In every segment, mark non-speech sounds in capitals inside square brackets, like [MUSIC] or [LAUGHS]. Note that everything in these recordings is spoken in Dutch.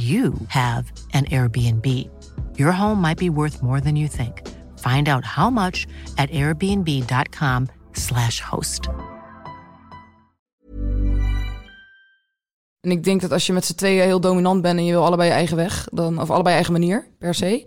you have an Airbnb. Your home might be worth more than you think. Find out how much at airbnb.com/slash host. En ik denk dat als je met z'n tweeën heel dominant bent en je wil allebei je eigen weg, dan, of allebei je eigen manier per se,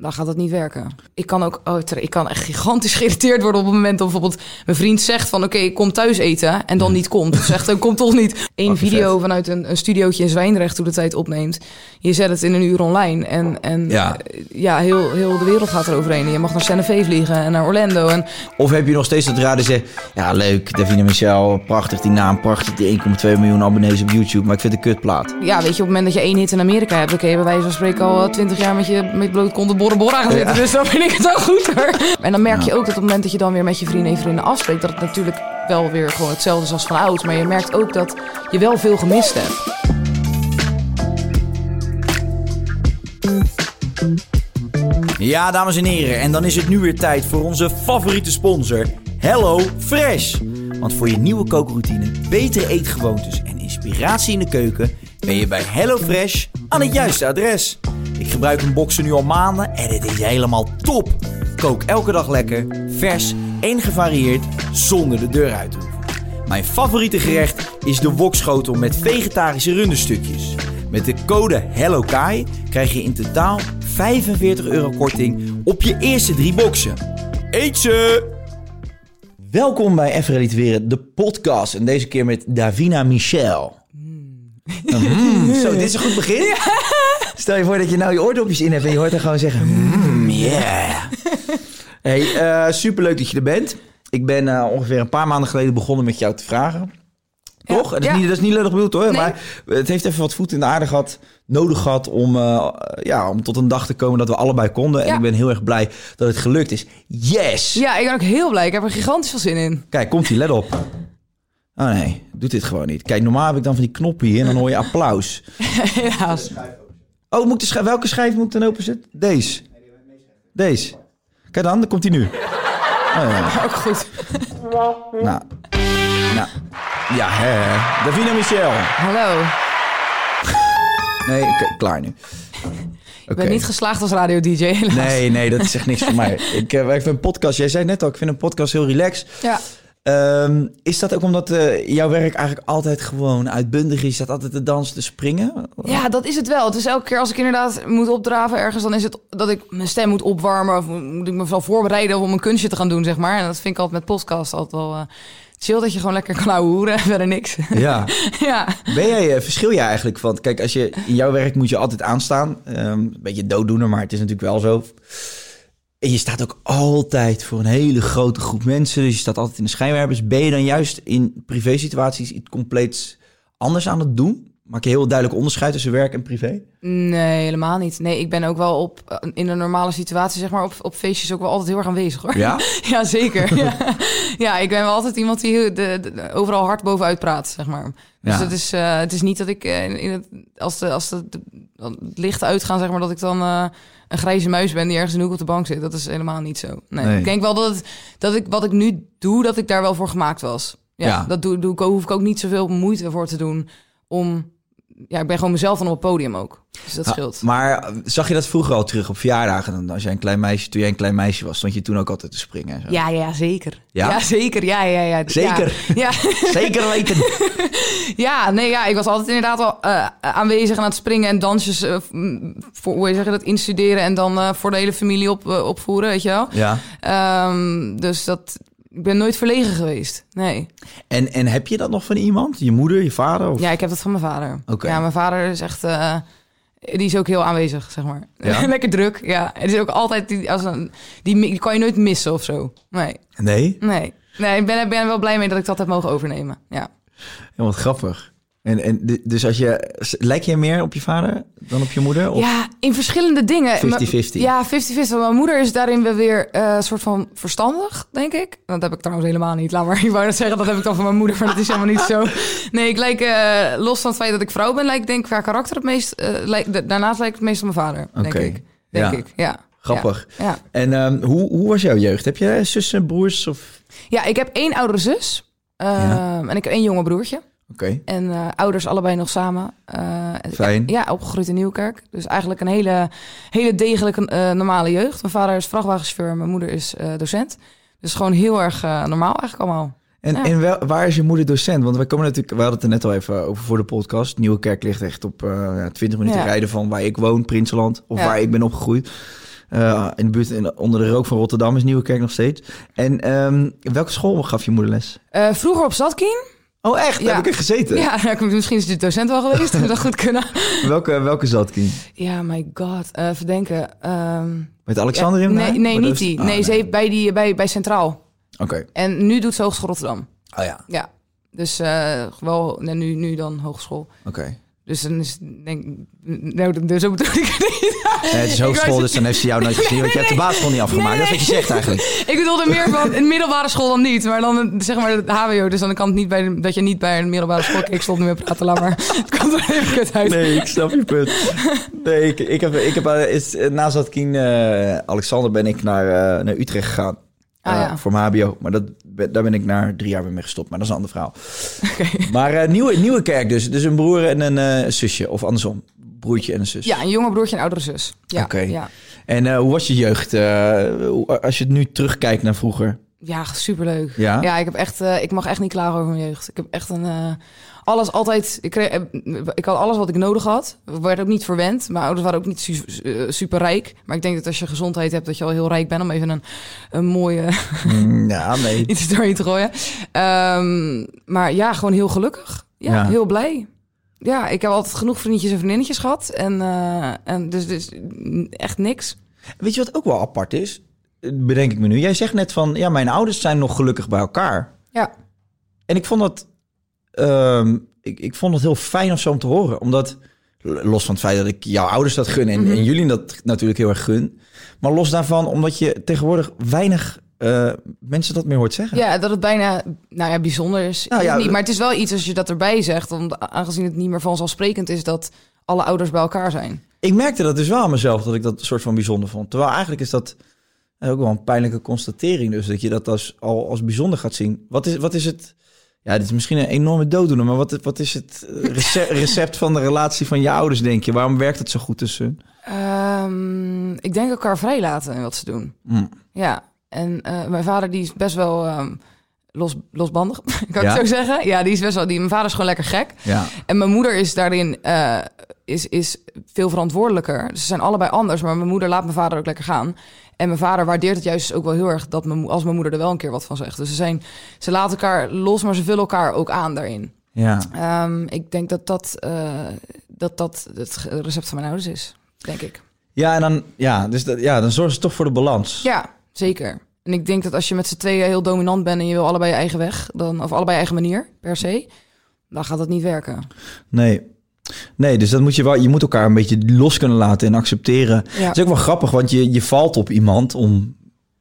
dan gaat dat niet werken. Ik kan ook, oh, ik kan echt gigantisch [LAUGHS] geïrriteerd worden op het moment dat bijvoorbeeld mijn vriend zegt van oké, ik kom thuis eten en dan niet komt. Zegt, ik kom toch niet. Eén video vanuit een, een studiootje in Zwijndrecht hoe de tijd opneemt. Je zet het in een uur online en, en Ja. eh, ja heel, heel de wereld gaat eroverheen. En je mag naar Santa Fe vliegen en naar Orlando. En Of heb je nog steeds dat raden zegt... Ja, leuk, Davina Michel, prachtig die naam, prachtig die 1,2 miljoen abonnees op YouTube. Maar ik vind het kutplaat. ja, weet je, op het moment dat je één hit in Amerika hebt, kun je bij wijze van spreken al twintig jaar met je met bloot kont Bora Bora gaan zitten. Dus dan vind ik het wel goed hoor. En dan merk je ook dat op het moment dat je dan weer met je vrienden en vrienden afspreekt, dat het natuurlijk wel weer gewoon hetzelfde is als van oud. Maar je merkt ook dat je wel veel gemist hebt. Ja, dames en heren, en dan is het nu weer tijd voor onze favoriete sponsor, Hello Fresh. Want voor je nieuwe kookroutine, betere eetgewoontes en inspiratie in de keuken ben je bij Hello Fresh aan het juiste adres. Ik gebruik een boxen nu al maanden en het is helemaal top. Kook elke dag lekker, vers en gevarieerd zonder de deur uit te hoeven. Mijn favoriete gerecht is de wokschotel met vegetarische rundenstukjes. Met de code HELLOKAI krijg je in totaal 45 euro korting op je eerste drie boxen. Eet ze! Welkom bij Even Relativeren, de podcast. En deze keer met Davina Michel. Mm, [LAUGHS] zo, dit is een goed begin. [LAUGHS] Stel je voor dat je nou je oordopjes in hebt en je hoort haar gewoon zeggen... Mm, yeah. [LAUGHS] Hey, eh, superleuk dat je er bent. Ik ben eh, ongeveer een paar maanden geleden begonnen met jou te vragen. Toch? En dat, is ja. niet, dat is niet lullig bedoeld hoor. Nee. Maar het heeft even wat voet in de aarde gehad. Nodig gehad om, eh, ja, om tot een dag te komen dat we allebei konden. En ik ben heel erg blij dat het gelukt is. Yes! Ja, ik ben ook heel blij. Ik heb er gigantisch veel zin in. Kijk, komt ie, let op. Oh nee, doet dit gewoon niet. Kijk, normaal heb ik dan van die knoppen hier en dan hoor je applaus. [LAUGHS] Helaas. Oh, moet ik de schijf, welke schijf moet ik dan openzetten? Deze. Deze. Kijk dan, dan komt hij nu. Oh, ja. [LAUGHS] Ook goed. Nou. Nou. Ja, hè. Davina Michel. Hallo. Nee, oké, klaar nu. Ik ben niet geslaagd als radio-dj, helaas. Nee, nee, dat is echt niks voor mij. [LAUGHS] Ik, eh, ik vind een podcast, jij zei net al, ik vind een podcast heel relaxed. Ja. Ehm, is dat ook omdat eh, jouw werk eigenlijk altijd gewoon uitbundig is? Dat altijd de dans te springen? Ja, dat is het wel. Het is elke keer als ik inderdaad moet opdraven ergens, dan is het dat ik mijn stem moet opwarmen of moet ik me wel voorbereiden om een kunstje te gaan doen, zeg maar. En dat vind ik altijd met podcast altijd wel eh, chill dat je gewoon lekker kan houden en verder niks. Ja. [LAUGHS] ja. Ben jij, eh, verschil je eigenlijk van... Kijk, als je in jouw werk moet je altijd aanstaan. Ehm, een beetje dooddoener, maar het is natuurlijk wel zo. En je staat ook altijd voor een hele grote groep mensen. Dus je staat altijd in de schijnwerpers. Ben je dan juist in privé-situaties iets compleet anders aan het doen? Maak je heel duidelijk onderscheid tussen werk en privé? Nee, helemaal niet. Nee, ik ben ook wel op eh, in een normale situatie, zeg maar, op, op feestjes ook wel altijd heel erg aanwezig hoor. Ja? [LAUGHS] Ja, zeker. [LAUGHS] ja. ja, ik ben wel altijd iemand die heel- de, de- overal hard bovenuit praat, zeg maar. Dus Ja. het, is, eh, het is niet dat ik eh, in, in het, als, de, als de, de, het lichten uitgaan, zeg maar, dat ik dan eh, een grijze muis ben die ergens in de hoek op de bank zit. Dat is helemaal niet zo. Nee. Nee. Ik denk wel dat, het, dat ik wat ik nu doe, dat ik daar wel voor gemaakt was. Ja, Ja. dat doe, doe ik, hoef ik ook niet zoveel moeite voor te doen om... Ja, ik ben gewoon mezelf dan op het podium ook. Dus dat Ha- scheelt. Maar eh, zag je dat vroeger al terug op verjaardagen? Dan, als jij een klein meisje, toen jij een klein meisje was, stond je toen ook altijd te springen en zo? Ja, ja, zeker. Ja? zeker. Ja, ja, ja. Zeker? Ja, [LAUGHS] Zeker weten. [LAUGHS] ja, nee, ja, ik was altijd inderdaad al eh, aanwezig aan het springen en dansjes eh, m, voor, hoe zeg je dat, instuderen en dan eh, voor de hele familie op, opvoeren, weet je wel. ja. Ehm, dus dat, ik ben nooit verlegen geweest. Nee. En, en heb je dat nog van iemand? Je moeder, je vader? Of? Ja, ik heb dat van mijn vader. Oké. Ja, mijn vader is echt... eh, die is ook heel aanwezig, zeg maar. Ja? [LAUGHS] Lekker druk, ja. Het is ook altijd... Die, als een, die, die kan je nooit missen of zo. Nee, Nee? nee. Nee, ik ben, ben er wel blij mee dat ik dat heb mogen overnemen. Ja. Ja, wat grappig. En, en dus als je... Lijk je meer op je vader dan op je moeder? Of? Ja, in verschillende dingen. 50-50. Maar- Ja, 50-50. Mijn moeder is daarin wel weer eh, een soort van verstandig, denk ik. Dat heb ik trouwens helemaal niet. Laat maar, [LAUGHS] ik wou net zeggen, dat heb ik dan van mijn moeder, maar dat is helemaal niet zo. [LAUGHS] Nee, ik lijk, eh, los van het feit dat ik vrouw ben, lijk denk ik qua karakter het meest... eh, lijk, daarnaast lijk ik het meest op mijn vader, denk Oké. ik. Denk Ja. ik, ja. Grappig. Ja. Ja. En ehm, hoe, hoe was jouw jeugd? Heb je zussen, broers? Of... ja, ik heb één oudere zus. ehm, Ja. En ik heb één jonge broertje. Oké, En eh, ouders allebei nog samen. Eh, Fijn. Ja, opgegroeid in Nieuwkerk. Dus eigenlijk een hele, hele degelijke eh, normale jeugd. Mijn vader is vrachtwagenchauffeur, mijn moeder is docent. Dus gewoon heel erg normaal eigenlijk allemaal. En, Ja. en wel, waar is je moeder docent? Want wij komen natuurlijk, we hadden het er net al even over voor de podcast. Nieuwe Kerk ligt echt op eh, ja, 20 minuten Ja. rijden van waar ik woon, Prinsenland, of Ja. waar ik ben opgegroeid. In de buurt in, onder de rook van Rotterdam is Nieuwe Kerk nog steeds. En ehm, welke school gaf je moeder les? Vroeger op Zatkien. Oh, echt? Ja. Heb ik er gezeten? Ja, nou, misschien is de docent wel geweest. [LAUGHS] Dat goed kunnen. Welke, welke zat? Ja, my god. Eh even denken. Ehm, Met Alexander in? nee, nee, niet die. Ah, nee, ze heeft bij, die, bij, bij Centraal. Oké. En nu doet ze Hogeschool Rotterdam. Oh ja, Ja. Dus eh wel, nee, nu, nu dan hogeschool. oké. Dus dan is denk nou, dus zo bedoel ik het niet. Eh, het is hogeschool, wou- dus dan heeft ze jou nooit gezien. Want je hebt de basisschool niet afgemaakt. Nee, Dat is wat je zegt eigenlijk. [LAUGHS] Ik bedoelde meer [LAUGHS] van een middelbare school dan niet, maar dan zeg maar het HBO. Dus dan kan het niet bij de- dat je niet bij een middelbare school. Ik stop nu meer praten, laat maar. [LAUGHS] Het komt er even kut uit. Nee, ik snap je punt. Nee, ik, ik heb, ik heb eh, is, eh, na Zatkien, eh Alexander, ben ik naar, naar Utrecht gegaan. Ah, ja. Voor mijn hbo. Maar dat, daar ben ik na drie jaar weer mee gestopt. Maar dat is een ander verhaal. [LAUGHS] Maar eh, nieuwe, nieuwe kerk dus. Dus een broer en een eh, zusje. Of andersom. Broertje en een zus. Ja, een jonge broertje en oudere zus. Ja, Oké. ja. En eh, hoe was je jeugd? als je het nu terugkijkt naar vroeger. ja superleuk. Ja? Ja, ik, heb echt, ik mag echt niet klagen over mijn jeugd. Ik heb echt een... alles altijd... Ik, kreeg, ik had alles wat ik nodig had. Werd ook niet verwend. Mijn ouders waren ook niet su- eh, super rijk. Maar ik denk dat als je gezondheid hebt, dat je al heel rijk bent. Om even een, een mooie Mm, ja, nee. [LAUGHS] iets doorheen te gooien. Ehm, maar ja, gewoon heel gelukkig. Ja, Ja. heel blij. Ja, ik heb altijd genoeg vriendjes en vriendinnetjes gehad. En, eh, en dus, dus echt niks. Weet je wat ook wel apart is? Bedenk ik me nu. Jij zegt net van, ja, mijn ouders zijn nog gelukkig bij elkaar. Ja, En ik vond dat, ehm, ik, ik vond het heel fijn of zo om te horen. Omdat, los van het feit dat ik jouw ouders dat gun en, Mhm. en jullie dat natuurlijk heel erg gun. Maar los daarvan, omdat je tegenwoordig weinig eh, mensen dat meer hoort zeggen. ja, dat het bijna nou ja, bijzonder is. Nou ja, niet, maar het is wel iets als je dat erbij zegt. Om, aangezien het niet meer vanzelfsprekend is dat alle ouders bij elkaar zijn. Ik merkte dat dus wel aan mezelf, dat ik dat soort van bijzonder vond. Terwijl eigenlijk is dat ook wel een pijnlijke constatering. Dus dat je dat als, al als bijzonder gaat zien. Wat is, wat is het... Ja, dit is misschien een enorme dooddoener, maar wat, wat is het eh, [LAUGHS] rece- recept van de relatie van je ouders, denk je? Waarom werkt het zo goed tussen? Ehm, ik denk elkaar vrijlaten in wat ze doen. Hm. Ja, en eh, mijn vader die is best wel ehm, los, losbandig, [LAUGHS] kan Ja? ik zo zeggen. Ja, die is best wel. Die, mijn vader is gewoon lekker gek. Ja. En mijn moeder is daarin eh, is, is veel verantwoordelijker. Dus ze zijn allebei anders, maar mijn moeder laat mijn vader ook lekker gaan. En mijn vader waardeert het juist ook wel heel erg dat mijn, als mijn moeder er wel een keer wat van zegt. Dus ze, zijn, ze laten elkaar los, maar ze vullen elkaar ook aan daarin. Ja. Ehm, ik denk dat dat, eh, dat dat het recept van mijn ouders is, denk ik. Ja, en dan, ja, dus dat, ja, dan zorgen ze toch voor de balans. Ja, zeker. En ik denk dat als je met z'n tweeën heel dominant bent en je wil allebei je eigen weg, dan, of allebei je eigen manier per se, dan gaat dat niet werken. Nee. Nee, dus dat moet je wel. Je moet elkaar een beetje los kunnen laten en accepteren. Ja. Het is ook wel grappig, want je, je valt op iemand om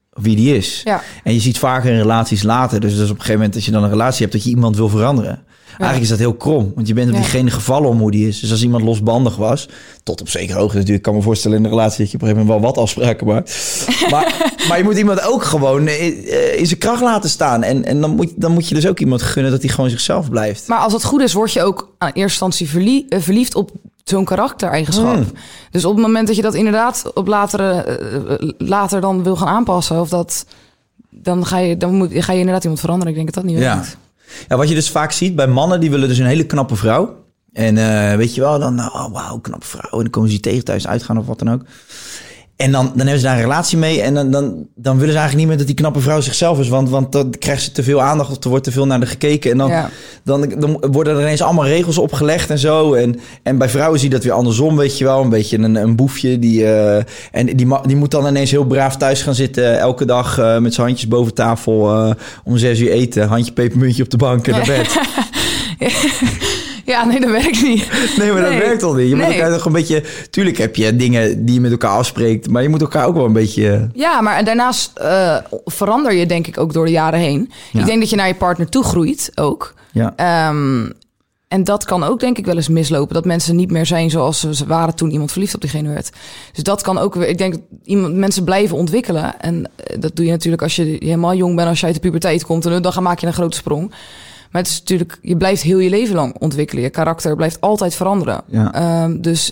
wie die is. Ja, En je ziet vaker in relaties later. Dus, dus op een gegeven moment, als je dan een relatie hebt, dat je iemand wil veranderen. Eigenlijk is dat heel krom, want je bent op diegene gevallen om hoe die is. Dus als iemand losbandig was, tot op zekere hoogte natuurlijk, kan me voorstellen in een relatie dat je op een gegeven moment wel wat afspraken maakt. [LAUGHS] maar, maar je moet iemand ook gewoon eh, eh, in zijn kracht laten staan. En, en dan, moet, dan moet je dus ook iemand gunnen dat hij gewoon zichzelf blijft. maar als het goed is, word je ook aan eerste instantie eh, verliefd op zo'n karaktereigenschap. Hmm. Dus op het moment dat je dat inderdaad op latere, later dan wil gaan aanpassen, of dat, dan ga je, dan moet, ga je inderdaad iemand veranderen. Ik denk dat dat niet werkt. Ja, wat je dus vaak ziet bij mannen, die willen dus een hele knappe vrouw. En eh, weet je wel, dan, oh, wauw, knappe vrouw. En dan komen ze die tegen thuis uitgaan of wat dan ook. En dan, dan hebben ze daar een relatie mee. En dan, dan, dan willen ze eigenlijk niet meer dat die knappe vrouw zichzelf is. Want, want dan krijgt ze te veel aandacht of er wordt te veel naar de gekeken. En dan, Ja. dan, dan worden er ineens allemaal regels opgelegd en zo. En, en bij vrouwen zie je dat weer andersom, weet je wel. Een beetje een, een boefje. Die, eh, en die, die moet dan ineens heel braaf thuis gaan zitten. Elke dag eh, met zijn handjes boven tafel. eh, om zes uur eten. Handje pepermuntje op de bank en naar bed. Ja, [LAUGHS] nee, dat werkt niet. Nee, maar dat werkt al niet. Je moet elkaar toch een beetje... Tuurlijk heb je dingen die je met elkaar afspreekt. Maar je moet elkaar ook wel een beetje... Ja, maar daarnaast eh, verander je denk ik ook door de jaren heen. Ja. Ik denk dat je naar je partner toe groeit ook. Ja. Ehm, en dat kan ook denk ik wel eens mislopen. Dat mensen niet meer zijn zoals ze waren toen iemand verliefd op diegene werd. Dus dat kan ook weer... Ik denk dat iemand, mensen blijven ontwikkelen. En eh, dat doe je natuurlijk als je helemaal jong bent. Als je uit de puberteit komt. En dan maak je een grote sprong. Maar het is natuurlijk... Je blijft heel je leven lang ontwikkelen. Je karakter blijft altijd veranderen. Ja. Ehm, dus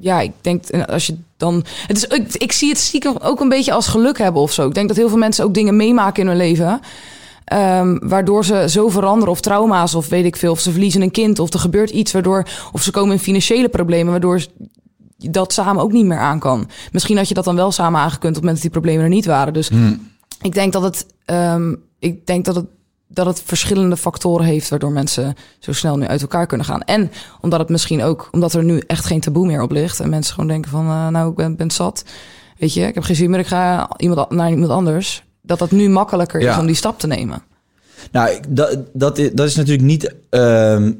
ja, ik denk en als je dan. Het is, ik, ik zie het stiekem ook een beetje als geluk hebben of zo. Ik denk dat heel veel mensen ook dingen meemaken in hun leven. ehm, waardoor ze zo veranderen, of trauma's, of weet ik veel, of ze verliezen een kind, of er gebeurt iets waardoor, of ze komen in financiële problemen, waardoor je dat samen ook niet meer aan kan. Misschien had je dat dan wel samen aangekund op het moment dat die problemen er niet waren. Dus ik denk dat het, ehm, ik denk dat het, dat het verschillende factoren heeft waardoor mensen zo snel nu uit elkaar kunnen gaan. En omdat het misschien ook, omdat er nu echt geen taboe meer op ligt en mensen gewoon denken van, eh, nou, ik ben, ben zat, weet je, ik heb geen zin meer, ik ga iemand, naar iemand anders. Dat dat nu makkelijker is om die stap te nemen. Nou, dat, dat, is, dat is natuurlijk niet... ehm,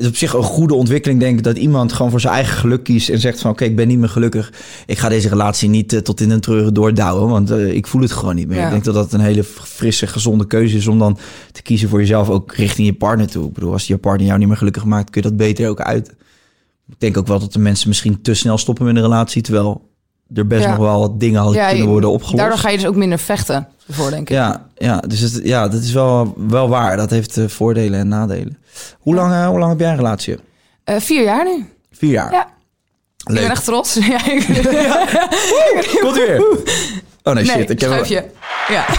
is op zich een goede ontwikkeling, denk ik, dat iemand gewoon voor zijn eigen geluk kiest en zegt van, oké, ik ben niet meer gelukkig. Ik ga deze relatie niet eh, tot in een treuren doordouwen, want eh, ik voel het gewoon niet meer. Ja. Ik denk dat dat een hele frisse, gezonde keuze is om dan te kiezen voor jezelf, ook richting je partner toe. Ik bedoel, als je partner jou niet meer gelukkig maakt, kun je dat beter ook uit. Ik denk ook wel dat de mensen misschien te snel stoppen met een relatie, terwijl er best Ja. nog wel wat dingen hadden kunnen je- worden opgelost. Daardoor ga je dus ook minder vechten ervoor, denk ik. Ja, ja dus het, ja, dat is wel, wel waar. Dat heeft eh, voordelen en nadelen. Hoe lang, eh, hoe lang heb jij een relatie? Eh, vier jaar nu. Vier jaar. Ja. Ik Leuk. ben echt trots. [LAUGHS] Ja, ik- [LAUGHS] Komt weer. Oh nee, nee, shit. Ik heb schuifje. Ja. [LAUGHS]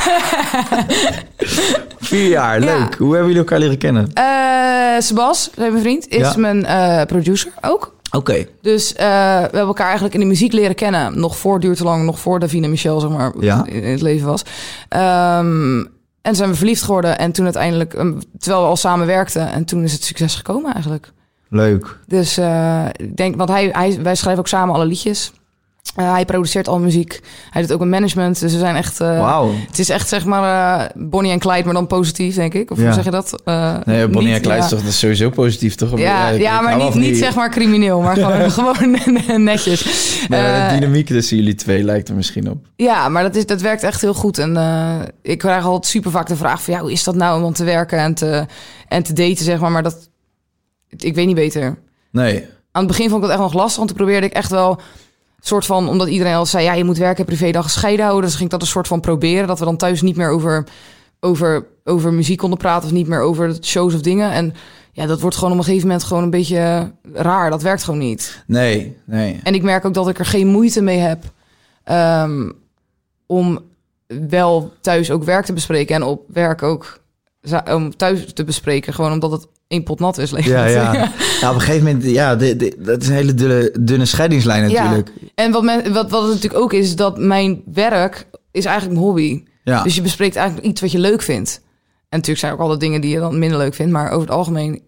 vier jaar. Ja. Leuk. Hoe hebben jullie elkaar leren kennen? Eh Sebas, mijn vriend, is Ja. mijn producer ook. Oké. Dus eh, we hebben elkaar eigenlijk in de muziek leren kennen. Nog voor Duurt te Lang, nog voor Davina Michel, zeg maar, Ja. in in het leven was. Ehm, en zijn we verliefd geworden. En toen uiteindelijk, ehm, terwijl we al samen werkten. En toen is het succes gekomen eigenlijk. Leuk. Dus eh, ik denk, want hij, hij, wij schrijven ook samen alle liedjes. Eh, hij produceert al muziek. Hij doet ook een management. Dus we zijn echt... eh, Wauw. Het is echt zeg maar eh, Bonnie en Clyde, maar dan positief, denk ik. Of Ja. hoe zeg je dat? Nee, Bonnie niet- en Clyde ja. is toch dat is sowieso positief, toch? Ja, ja, maar niet, niet zeg maar crimineel, maar [LAUGHS] gewoon, gewoon [LAUGHS] netjes. Maar de dynamiek tussen jullie twee lijkt er misschien op. ja, maar dat, is, dat werkt echt heel goed. En ik krijg altijd super vaak de vraag van... Ja, hoe is dat nou om te werken en te, en te daten, zeg maar. Maar dat... Ik weet niet beter. Nee. Aan het begin vond ik dat echt nog lastig. Want toen probeerde ik echt wel... soort van... Omdat iedereen al zei... Ja, je moet werken en privédag gescheiden houden. Dus ging ik dat een soort van proberen. Dat we dan thuis niet meer over, over, over muziek konden praten. Of niet meer over shows of dingen. En ja, dat wordt gewoon op een gegeven moment gewoon een beetje raar. Dat werkt gewoon niet. Nee, nee. En ik merk ook dat ik er geen moeite mee heb ehm, om wel thuis ook werk te bespreken en op werk ook om thuis te bespreken. Gewoon omdat het één pot nat is. Ja, [LAUGHS] ja. ja, op een gegeven moment, ja, de, de- dat is een hele dunne, dunne scheidingslijn natuurlijk. En wat, men, wat, wat het natuurlijk ook is, is dat mijn werk is eigenlijk mijn hobby. Ja, Dus je bespreekt eigenlijk iets wat je leuk vindt. En natuurlijk zijn er ook alle dingen die je dan minder leuk vindt. Maar over het algemeen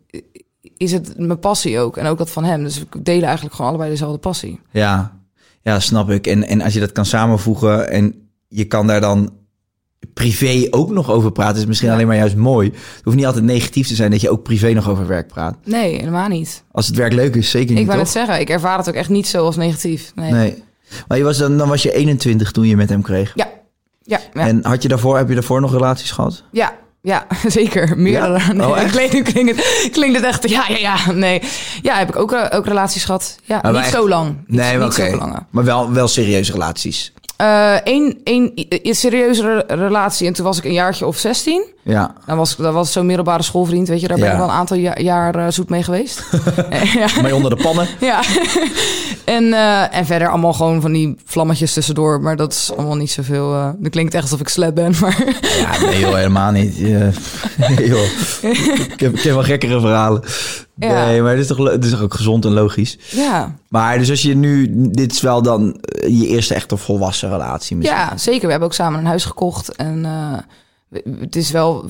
is het mijn passie ook. En ook dat van hem. Dus we delen eigenlijk gewoon allebei dezelfde passie. ja, ja, snap ik. En, en als je dat kan samenvoegen en je kan daar dan privé ook nog over praten, is misschien Ja. alleen maar juist mooi. Het hoeft niet altijd negatief te zijn dat je ook privé nog over werk praat. Nee, helemaal niet. Als het werk leuk is, zeker niet, Ik wou toch? zeggen, ik ervaar het ook echt niet zo als negatief. Nee. Nee. Maar je was dan, dan was je 21 toen je met hem kreeg. Ja. Ja, ja, En had je daarvoor, heb je daarvoor nog relaties gehad? ja, ja, [LAUGHS] zeker. Meerdere. Ja? Nee, Oh, [LAUGHS] echt? klinkt, klinkt, het, klinkt het echt... Ja, ja, ja. Nee. Ja, heb ik ook, eh, ook relaties gehad. Ja, Maar niet zo lang. Niet, Nee, maar niet zo. Maar wel, wel serieuze relaties. Eén één i- serieuze re- relatie en toen was ik een jaartje of 16. Ja. Dat was, dat was zo'n middelbare schoolvriend, weet je. Daar ben ik wel een aantal jaar uh, zoet mee geweest. [LAUGHS] ja. Mee onder de pannen. [LAUGHS] ja. en, uh, en verder allemaal gewoon van die vlammetjes tussendoor. Maar dat is allemaal niet zoveel... Uh, dat klinkt echt alsof ik slap ben, maar... [LAUGHS] ja, nee joh, helemaal niet. joh. ik, heb, ik heb wel gekkere verhalen. Ja. Nee, maar het is, toch, het is toch ook gezond en logisch. Ja. Maar dus als je nu... Dit is wel dan je eerste echte volwassen relatie misschien. Ja, zeker. We hebben ook samen een huis gekocht en het is wel,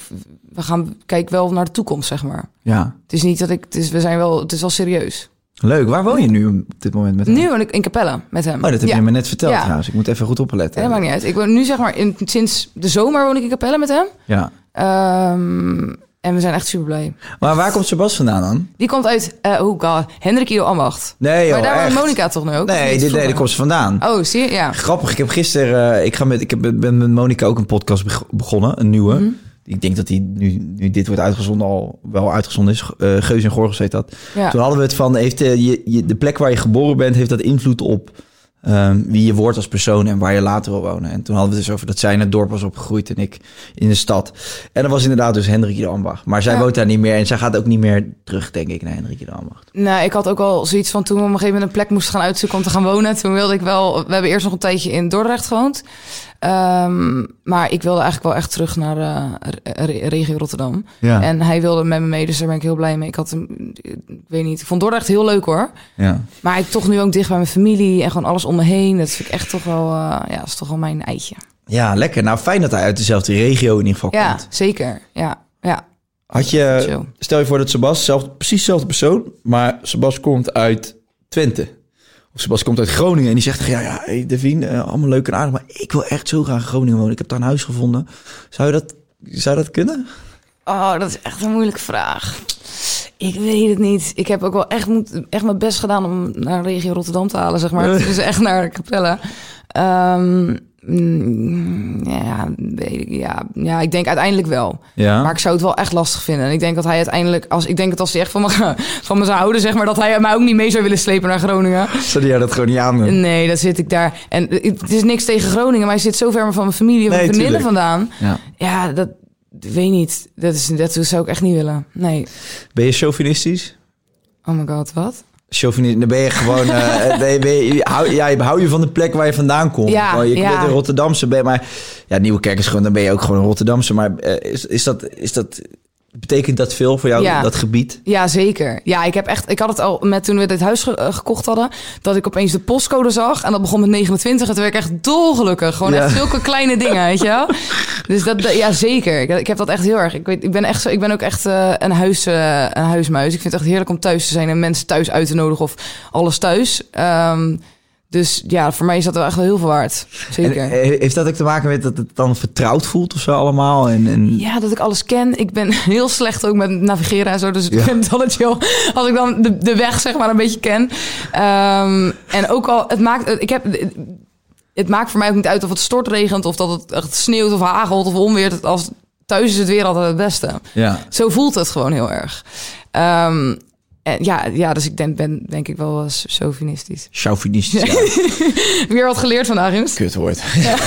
we gaan kijken wel naar de toekomst, zeg maar. Ja. Het is niet dat ik, het is, we zijn wel, het is wel serieus. Leuk. Waar woon je nu op dit moment met hem? Nu woon ik in Capelle met hem. Oh, dat heb je me net verteld ja. trouwens. Ik moet even goed opletten. Ja, dat maakt niet uit. Ik woon nu zeg maar, in, sinds de zomer woon ik in Capelle met hem. Ja. Um, en we zijn echt super blij. Maar waar komt Sebas vandaan dan? Die komt uit, uh, oh god, Hendrik Ido Ambacht. Nee joh, Maar daar woont Monika toch nu ook? Nee, dit, nee, daar komt ze vandaan. Oh, zie je? Ja. Grappig, ik heb gisteren, uh, ik, ga met, ik heb, ben met Monika ook een podcast begonnen, een nieuwe. Mm -hmm. Ik denk dat die nu, nu dit wordt uitgezonden al wel uitgezonden is. Uh, Geus en Gorgels heet dat. Ja. Toen hadden we het van, heeft de, je, je, de plek waar je geboren bent, heeft dat invloed op um, wie je wordt als persoon en waar je later wil wonen. En toen hadden we het dus over dat zij in het dorp was opgegroeid en ik in de stad. En dat was inderdaad dus Hendrik de Ambacht. Maar zij Ja. woont daar niet meer en zij gaat ook niet meer terug, denk ik, naar Hendrik de Ambacht. Nou, ik had ook al zoiets van toen we op een gegeven moment een plek moesten gaan uitzoeken om te gaan wonen. Toen wilde ik wel, we hebben eerst nog een tijdje in Dordrecht gewoond. Ehm, maar ik wilde eigenlijk wel echt terug naar re- regio Rotterdam. Ja, En hij wilde met me mee, dus daar ben ik heel blij mee. Ik had hem, ik weet niet, ik vond Dordrecht heel leuk hoor. ja. Maar ik toch nu ook dicht bij mijn familie en gewoon alles om me heen. Dat vind ik echt toch wel, eh, ja, is toch wel mijn eitje. ja, lekker. Nou, fijn dat hij uit dezelfde regio in ieder geval Ja, komt. zeker. Ja, ja. Had je, stel je voor dat Sebas, zelf, precies dezelfde persoon, maar Sebas komt uit Twente. Of Sebas komt uit Groningen en die zegt, ja, ja, hey Devine, eh, allemaal leuk en aardig, maar ik wil echt zo graag in Groningen wonen. Ik heb daar een huis gevonden. Zou je dat, zou dat kunnen? Oh, dat is echt een moeilijke vraag. Ik weet het niet. Ik heb ook wel echt, moet, echt mijn best gedaan om naar regio Rotterdam te halen, zeg maar. [LAUGHS] Dus echt naar Capelle. Ehm, ja, weet ik, ja, ja, ik denk uiteindelijk wel. Ja. Maar ik zou het wel echt lastig vinden. En ik denk dat hij uiteindelijk, als ik denk dat als hij echt van me, van me zou houden, zeg maar, dat hij mij ook niet mee zou willen slepen naar Groningen. Zou jij dat gewoon niet aan doen? Nee, dan zit ik daar. En het is niks tegen Groningen, maar hij zit zo ver van mijn familie en Nee, mijn vriendinnen vandaan. Ja. Ja, dat weet niet. Dat, is, dat zou ik echt niet willen. Nee. Ben je chauvinistisch? Oh my god, wat? Chauvinist, dan ben je gewoon, eh, [LAUGHS] ben je, hou, ja, je hou je van de plek waar je vandaan komt. Ja, je ja. bent een Rotterdamse, ben, maar ja, Nieuwekerk is gewoon, dan ben je ook gewoon een Rotterdamse. Maar eh, is, is dat, is dat, betekent dat veel voor jou, Ja. dat gebied? Ja, zeker. Ja, ik heb echt. Ik had het al met toen we dit huis ge- eh, gekocht hadden, dat ik opeens de postcode zag en dat begon met 29 en toen werd ik echt dolgelukkig. Gewoon Ja. echt zulke kleine dingen, weet je wel. Dus dat, ja, zeker. Ik, ik heb dat echt heel erg. Ik weet, ik ben echt zo. Ik ben ook echt eh, een huis, eh, een huismuis. Ik vind het echt heerlijk om thuis te zijn en mensen thuis uit te nodigen of alles thuis. Ehm, dus ja, voor mij is dat wel echt wel heel veel waard. Zeker. En, eh, heeft dat ook te maken met dat het dan vertrouwd voelt of zo allemaal? En, en... Ja, dat ik alles ken. Ik ben [LAUGHS] heel slecht ook met navigeren en zo. Dus ik Ja. vind dat het heel... Als ik dan de, de weg zeg maar een beetje ken. Ehm, en ook al... Het maakt... Ik heb... Het maakt voor mij ook niet uit of het stortregent... of dat het echt sneeuwt of hagelt of onweert. Als, thuis is het weer altijd het beste. Ja. Zo voelt het gewoon heel erg. Ehm, en ja, ja, dus ik denk, ben denk ik wel eens chauvinistisch. Chauvinistisch. Ja. [LAUGHS] Weer wat geleerd vandaag, Ims. Kutwoord.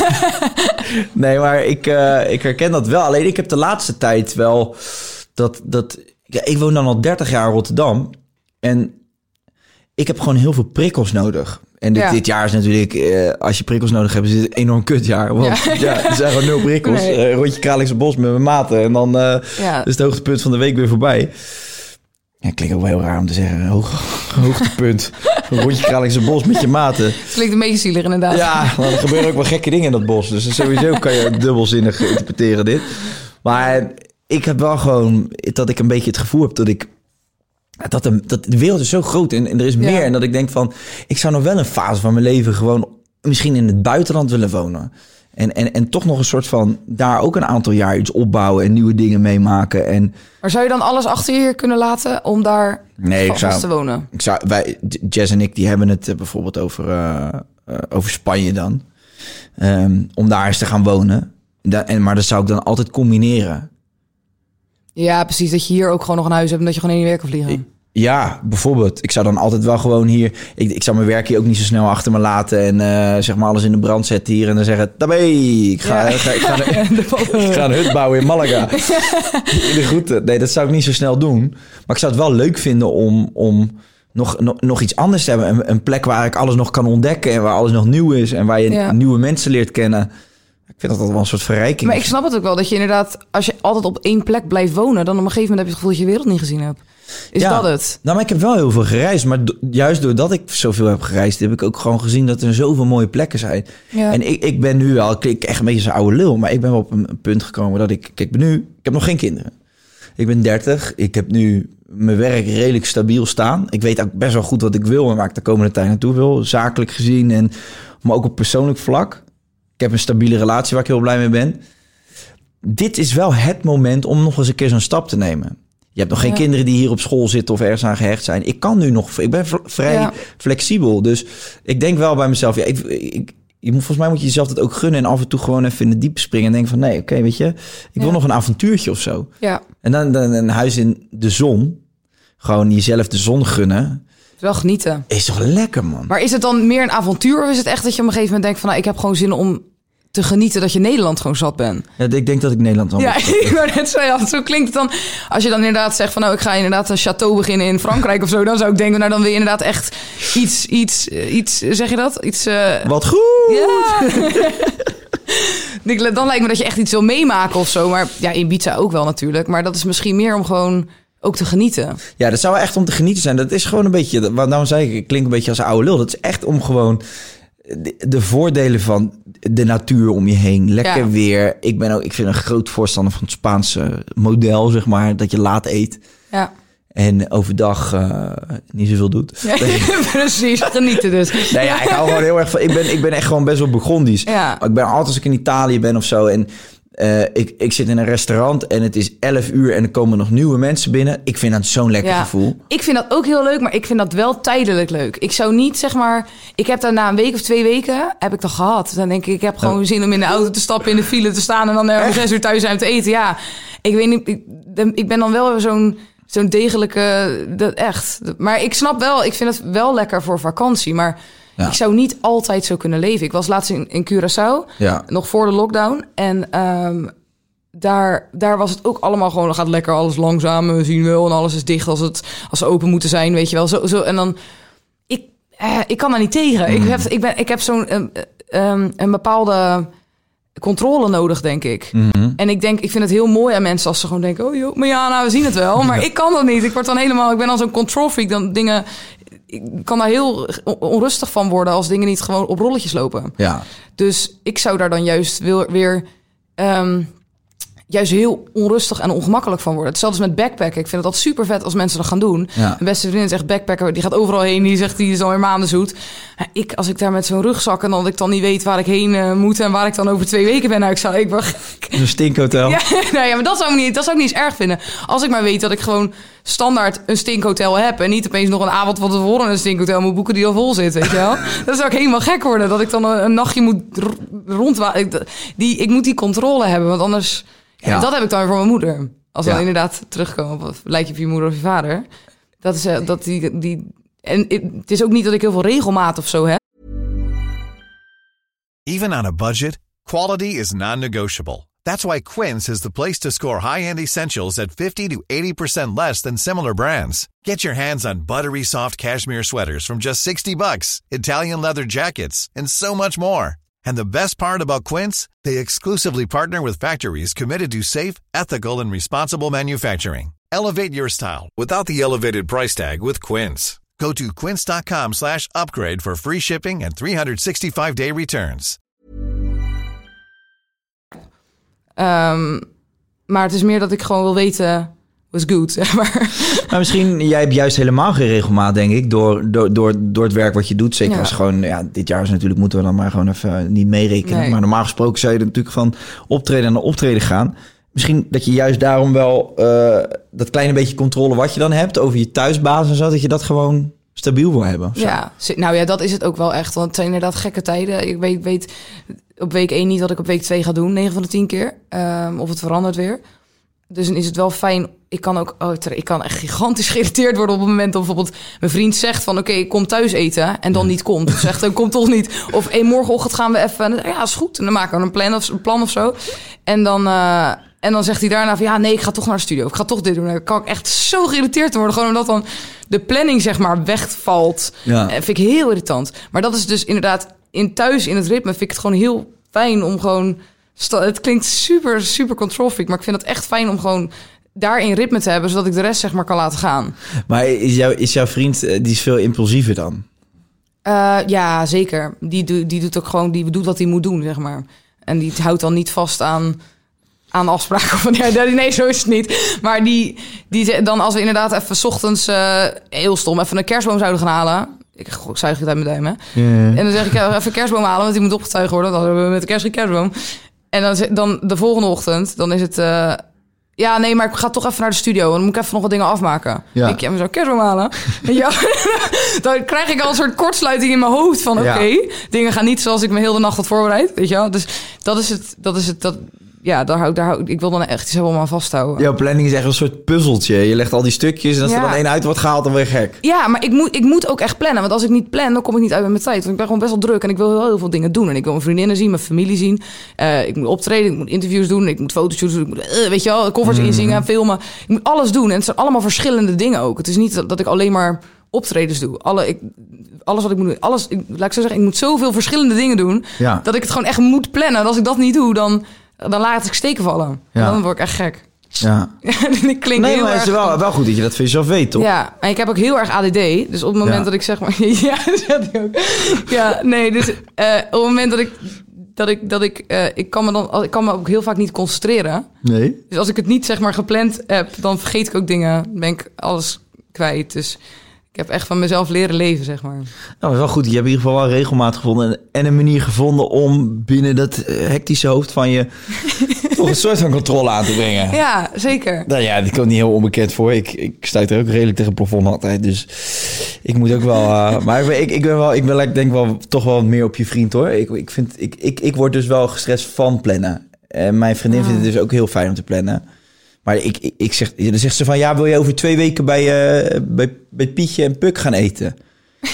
[LAUGHS] [LAUGHS] nee, maar ik, eh, ik herken dat wel. Alleen ik heb de laatste tijd wel dat... dat ja, ik woon dan al 30 jaar in Rotterdam. En ik heb gewoon heel veel prikkels nodig. En dit, Ja. dit jaar is natuurlijk, eh, als je prikkels nodig hebt, is het een enorm kutjaar. Want ja. Ja. er zijn gewoon nul prikkels. Nee. Eh, rondje Kralingse Bos met mijn maten. En dan is het hoogtepunt van de week weer voorbij. Ja, klinkt ook wel heel raar om te zeggen. Hoog, [LAUGHS] hoogtepunt. Een rondje Kralingse Bos met je maten. Het klinkt een beetje zielig inderdaad. Ja, maar er gebeuren ook wel gekke dingen in dat bos. Dus sowieso kan je dubbelzinnig interpreteren dit. Maar ik heb wel gewoon dat ik een beetje het gevoel heb dat ik... Dat de, dat de wereld is zo groot en, en er is Ja. meer. En dat ik denk van, ik zou nog wel een fase van mijn leven gewoon misschien in het buitenland willen wonen. En, en, en toch nog een soort van daar ook een aantal jaar iets opbouwen en nieuwe dingen meemaken. En Maar zou je dan alles achter je hier kunnen laten om daar nee, ik vast zou, te wonen? ik zou, wij, Jess en ik, die hebben het eh, bijvoorbeeld over, eh, eh, over Spanje dan. Ehm, om daar eens te gaan wonen. Da- en, maar dat zou ik dan altijd combineren. Ja, precies. Dat je hier ook gewoon nog een huis hebt en dat je gewoon heen en weer kan vliegen. Ja, bijvoorbeeld. Ik zou dan altijd wel gewoon hier... Ik, ik zou mijn werk hier ook niet zo snel achter me laten... en eh, zeg maar alles in de brand zetten hier... en dan zeggen, tabé, ik ga, ik ga, ik ga, [LAUGHS] ik ga een hut bouwen in Malaga. [LAUGHS] in de groeten. Nee, dat zou ik niet zo snel doen. Maar ik zou het wel leuk vinden om... om nog, nog, nog iets anders te hebben. Een, een plek waar ik alles nog kan ontdekken... en waar alles nog nieuw is... en waar je Ja. nieuwe mensen leert kennen. Ik vind dat dat wel een soort verrijking Maar ik snap het ook wel dat je inderdaad, als je altijd op één plek blijft wonen, dan op een gegeven moment heb je het gevoel dat je de wereld niet gezien hebt. Is Ja. dat het? Nou, maar ik heb wel heel veel gereisd. Maar do- juist doordat ik zoveel heb gereisd, heb ik ook gewoon gezien dat er zoveel mooie plekken zijn. Ja. En ik, ik ben nu wel, ik klink echt een beetje zo'n oude lul, maar ik ben wel op een punt gekomen dat ik, kijk, ik ben nu, ik heb nog geen kinderen. Ik ben 30. Ik heb nu mijn werk redelijk stabiel staan. Ik weet ook best wel goed wat ik wil en waar ik de komende tijd naartoe wil. Zakelijk gezien en maar ook op persoonlijk vlak. Ik heb een stabiele relatie waar ik heel blij mee ben. Dit is wel het moment om nog eens een keer zo'n stap te nemen. Je hebt nog geen Ja. kinderen die hier op school zitten of ergens aan gehecht zijn. Ik kan nu nog, ik ben vrij Ja. flexibel. Dus ik denk wel bij mezelf, ja, ik, ik, je moet, volgens mij moet je jezelf dat ook gunnen en af en toe gewoon even in de diepe springen en denken van nee, oké, weet je, ik wil nog een avontuurtje of zo. Ja, En dan, dan een huis in de zon, gewoon jezelf de zon gunnen, wel genieten. is toch lekker man. Maar is het dan meer een avontuur of is het echt dat je op een gegeven moment denkt van nou, ik heb gewoon zin om te genieten dat je Nederland gewoon zat bent? Ja, ik denk dat ik Nederland al. Ja, [LAUGHS] ik wou net zo, klinkt het dan. Als je dan inderdaad zegt van nou, ik ga inderdaad een château beginnen in Frankrijk of zo, dan zou ik denken, nou dan wil je inderdaad echt iets, iets, eh, iets, zeg je dat? Iets, eh, Wat goed! Ja. [LAUGHS] Dan lijkt me dat je echt iets wil meemaken of zo. Maar ja, Ibiza ook wel natuurlijk. Maar dat is misschien meer om gewoon ook te genieten. Ja, dat zou echt om te genieten zijn. Dat is gewoon een beetje, wat nou zei ik, ik klink een beetje als een oude lul. Dat is echt om gewoon de, de voordelen van de natuur om je heen. Lekker Ja. weer. Ik ben ook, ik vind een groot voorstander van het Spaanse model, zeg maar, dat je laat eet Ja, en overdag eh, niet zoveel doet. [LAUGHS] precies. Genieten dus. [LAUGHS] Nee, ja, ik hou gewoon heel erg van. Ik ben, ik ben echt gewoon best wel Burgondisch. Ja. Ik ben altijd als ik in Italië ben of zo en eh, ik, ik zit in een restaurant en het is 11 uur en er komen nog nieuwe mensen binnen. Ik vind dat zo'n lekker Ja. gevoel. Ik vind dat ook heel leuk, maar ik vind dat wel tijdelijk leuk. Ik zou niet, zeg maar... Ik heb daar na een week of twee weken, heb ik dat gehad. Dan denk ik, ik heb gewoon zin om in de auto te stappen, in de file te staan... en dan om zes uur thuis zijn te eten. Ja, ik weet niet... Ik, ik ben dan wel zo'n zo'n degelijke... Dat, echt. Maar ik snap wel, ik vind het wel lekker voor vakantie. Maar Ja. ik zou niet altijd zo kunnen leven. Ik was laatst in, in Curaçao, Ja. nog voor de lockdown. En ehm, daar, daar was het ook allemaal gewoon... dan gaat lekker alles langzaam, we zien wel... en alles is dicht als, het, als ze open moeten zijn, weet je wel. Zo, zo, en dan... Ik, eh, ik kan daar niet tegen. Ik heb, ik ben, ik heb zo'n ehm, ehm, een bepaalde controle nodig, denk ik. En ik denk, ik vind het heel mooi aan mensen als ze gewoon denken... oh joh, maar ja, nou, we zien het wel. Maar ik kan dat niet. Ik word dan helemaal... Ik ben dan zo'n control freak. Dan dingen... Ik kan daar heel on- onrustig van worden... als dingen niet gewoon op rolletjes lopen. Ja. Dus ik zou daar dan juist weer, weer ehm, juist heel onrustig en ongemakkelijk van worden. Hetzelfde met backpacken. Ik vind het altijd super vet als mensen dat gaan doen. Ja. Mijn beste vriendin is echt backpacker. Die gaat overal heen. Die zegt, die is alweer maanden zoet. Ik, als ik daar met zo'n rugzak en dan ik dan niet weet waar ik heen eh, moet... en waar ik dan over twee weken ben, nou, ik zou... Ik gek. Een stinkhotel. Ja, [LAUGHS] nou ja, maar dat zou, ik niet, dat zou ik niet eens erg vinden. Als ik maar weet dat ik gewoon standaard een stinkhotel heb... en niet opeens nog een avond van tevoren een stinkhotel moet boeken die al vol zit, weet je wel? [LAUGHS] Dan zou ik helemaal gek worden. Dat ik dan een, een nachtje moet rondwaaien. Die, ik moet die controle hebben, want anders... Ja, Ja. Dat heb ik dan weer voor mijn moeder. Als we Ja. dan inderdaad terugkomen op lijkt je op je moeder of je vader. Dat is eh, dat die... die en het is ook niet dat ik heel veel regelmaat of zo heb. Even on a budget, quality is non-negotiable. That's why Quince is the place to score high-end essentials at 50 to 80% less than similar brands. Get your hands on buttery soft cashmere sweaters from just 60 bucks, Italian leather jackets, and so much more. And the best part about Quince, they exclusively partner with factories committed to safe, ethical, and responsible manufacturing. Elevate your style without the elevated price tag with Quince. Go to quince.com slash upgrade for free shipping and 365-day returns. Ehm, maar het is meer dat ik gewoon wil weten... was good, zeg maar. [LAUGHS] Maar misschien, jij hebt juist helemaal geen regelmaat, denk ik, door, door, door, door het werk wat je doet. Zeker Ja. als gewoon, ja, dit jaar is natuurlijk, moeten we dan maar gewoon even niet meerekenen. Nee. Maar normaal gesproken zou je er natuurlijk van optreden naar optreden gaan. Misschien dat je juist daarom wel eh, dat kleine beetje controle wat je dan hebt over je thuisbasis en zo, dat je dat gewoon stabiel wil hebben. Ja, nou ja, dat is het ook wel echt. Want het zijn inderdaad gekke tijden. Ik weet, weet op week 1 niet wat ik op week 2 ga doen, 9 van de 10 keer. Ehm, of het verandert weer. Dus dan is het wel fijn. Ik kan ook, oh, ik kan echt gigantisch [LAUGHS] geïrriteerd worden op het moment dat bijvoorbeeld mijn vriend zegt van, oké, ik kom thuis eten en dan niet komt. Of zegt, dan komt toch niet. Of hey, morgenochtend gaan we even. En dan, ja, is goed. En dan maken we een plan of, een plan of zo. En dan, eh, en dan zegt hij daarna van, ja, nee, ik ga toch naar de studio. Ik ga toch dit doen. Dan kan ik echt zo geïrriteerd worden, gewoon omdat dan de planning zeg maar wegvalt. Ja. Eh, vind ik heel irritant. Maar dat is dus inderdaad in thuis in het ritme vind ik het gewoon heel fijn om gewoon. Het klinkt super super control freak, maar ik vind het echt fijn om gewoon daarin ritme te hebben, zodat ik de rest zeg maar kan laten gaan. Maar is, jouw is jouw vriend, eh, die is veel impulsiever dan? Eh, ja, zeker. Die, doet- die doet ook gewoon, die doet wat hij moet doen, zeg maar. En die houdt dan niet vast aan, aan afspraken. [LAUGHS] Of, nee, nee, zo is het niet. Maar die, die dan als we inderdaad even 's ochtends, eh, heel stom, even een kerstboom zouden gaan halen. Ik, goh, ik zuig het uit mijn duim, hè. En dan zeg ik, ja, even een kerstboom halen, want die moet opgetuigd worden. Dan hebben we met de kerst geen kerstboom. En dan, dan de volgende ochtend, dan is het... eh, ja, nee, maar ik ga toch even naar de studio. En dan moet ik even nog wat dingen afmaken. Ja. Ik, maar zou ik kerstboom halen? [LAUGHS] ja, [LAUGHS] dan krijg ik al een soort kortsluiting in mijn hoofd van... oké, Ja. dingen gaan niet zoals ik me heel de nacht had voorbereid. Weet je wel? Dus dat is het... Dat is het dat, ja, daar hou, daar hou, ik wil dan echt iets helemaal aan vasthouden. Jouw planning is echt een soort puzzeltje. Je legt al die stukjes en als er Ja. dan één uit wordt gehaald, dan je gek. Ja, maar ik moet, ik moet ook echt plannen. Want als ik niet plan, dan kom ik niet uit met mijn tijd. Want ik ben gewoon best wel druk en ik wil heel, heel veel dingen doen. En ik wil mijn vriendinnen zien, mijn familie zien. Eh, ik moet optreden, ik moet interviews doen, ik moet foto's doen. Ik moet, eh, weet je wel, covers inzingen, filmen. Ik moet alles doen. En het zijn allemaal verschillende dingen ook. Het is niet dat, dat ik alleen maar optredens doe. Alle, ik, alles wat ik moet doen, alles, ik, laat ik zo zeggen, ik moet zoveel verschillende dingen doen. Ja. Dat ik het gewoon echt moet plannen. En als ik dat niet doe, dan, dan laat ik steken vallen. Ja. Dan word ik echt gek. Ja. [LAUGHS] ik klink Nee, heel maar het is wel, wel goed dat je dat voor jezelf weet, toch? Ja, en ik heb ook heel erg ADD. Dus op het moment Ja. dat ik zeg maar... [LAUGHS] Ja, dat had ik ook. Ja, nee, dus eh, op het moment dat ik... Dat ik, dat ik, eh, ik kan me dan, ik kan me ook heel vaak niet concentreren. Nee? Dus als ik het niet zeg maar gepland heb, dan vergeet ik ook dingen. Dan ben ik alles kwijt. Dus ik heb echt van mezelf leren leven, zeg maar. Nou, wel goed. Je hebt in ieder geval wel regelmaat gevonden en, en een manier gevonden om binnen dat eh, hectische hoofd van je [LAUGHS] toch een soort van controle aan te brengen. Ja, zeker. Nou ja, die komt niet heel onbekend voor. Ik, ik stuit er ook redelijk tegen het plafond altijd. Dus ik moet ook wel... eh, [LAUGHS] maar ik ben, ik, ik ben wel... Ik ben ik denk wel toch wel meer op je vriend, hoor. Ik, ik, vind, ik, ik, ik word dus wel gestrest van plannen. En mijn vriendin vindt het dus ook heel fijn om te plannen. Maar ik, ik, zeg, dan zegt ze van... Ja, wil je over twee weken bij, eh, bij, bij Pietje en Puk gaan eten?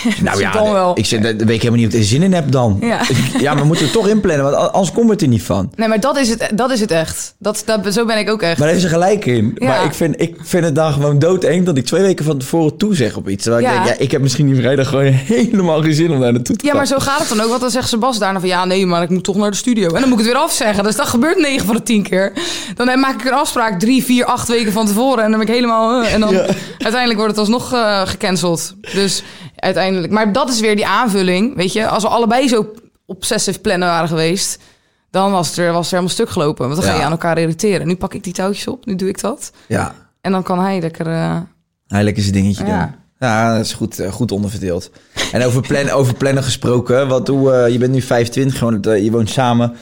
[LAUGHS] nou ja, dan wel. ik daar weet ik helemaal niet of ik er zin in heb dan. Ja. [LAUGHS] ja, maar we moeten het toch inplannen, want anders komt het er niet van. Nee, maar dat is het, dat is het echt. Dat, dat, zo ben ik ook echt. Maar daar heeft ze gelijk in. Ja. Maar ik vind, ik vind het dan gewoon doodeng dat ik twee weken van tevoren toezeg op iets. Terwijl ik Ja. denk, ja, ik heb misschien die vrijdag gewoon [LAUGHS] helemaal geen zin om daar naartoe te Ja, gaan. maar zo gaat het dan ook. Want dan zegt Sebas daarna van... ja, nee, maar ik moet toch naar de studio. En dan moet ik het weer afzeggen. Dus dat gebeurt 9 van de 10 keer. Dan maak ik een afspraak drie, vier, acht weken van tevoren. En dan ben ik helemaal... eh, en dan Ja. uiteindelijk wordt het alsnog eh, gecanceld. Dus uiteindelijk... Maar dat is weer die aanvulling, weet je. Als we allebei zo obsessive plannen waren geweest... dan was het, er, was er helemaal stuk gelopen. Want dan ga je aan elkaar irriteren. Nu pak ik die touwtjes op, nu doe ik dat. Ja, En dan kan hij lekker... eh, hij lekker zijn dingetje Ja. doen. Ja, dat is goed, eh, goed onderverdeeld. En over, plan, [LAUGHS] over plannen gesproken. Wat, hoe, eh, je bent nu 25, gewoon, eh, je woont samen.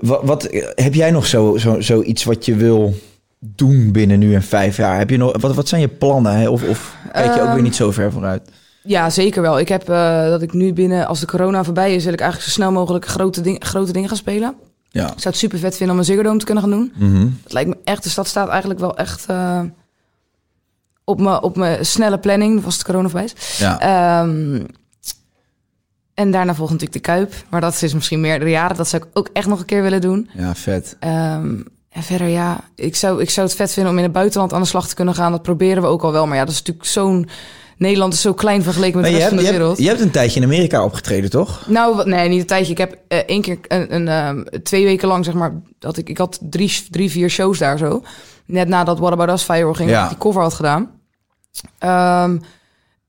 Wat, wat heb jij nog zo, zo, zoiets wat je wil doen binnen nu en vijf jaar? Heb je nog, wat, wat zijn je plannen? Hè? Of, of kijk je ook weer Ehm, niet zo ver vooruit? Ja, zeker wel. Ik heb eh, dat ik nu binnen, als de corona voorbij is, wil ik eigenlijk zo snel mogelijk grote, ding, grote dingen gaan spelen. Ja. Ik zou het super vet vinden om een Ziggo Dome te kunnen gaan doen. Mhm. Dat lijkt me echt, de stad staat eigenlijk wel echt eh, op mijn op mijn snelle planning, als de corona voorbij is. Ja. Ehm, en daarna volgt natuurlijk de Kuip. Maar dat is misschien meerdere jaren. Dat zou ik ook echt nog een keer willen doen. ja, vet. Ehm, en verder, ja, ik zou, ik zou het vet vinden om in het buitenland aan de slag te kunnen gaan. Dat proberen we ook al wel. Maar ja, dat is natuurlijk zo'n... Nederland is zo klein vergeleken met Maar de je rest hebt, van je, de hebt, wereld. je hebt een tijdje in Amerika opgetreden, toch? Nou, wat- nee, niet een tijdje. Ik heb eh, één keer een, een ehm, twee weken lang, zeg maar, dat ik, ik had drie, drie, vier shows daar zo. Net nadat What About Us Firewall ging, Ja. die cover had gedaan. Ehm,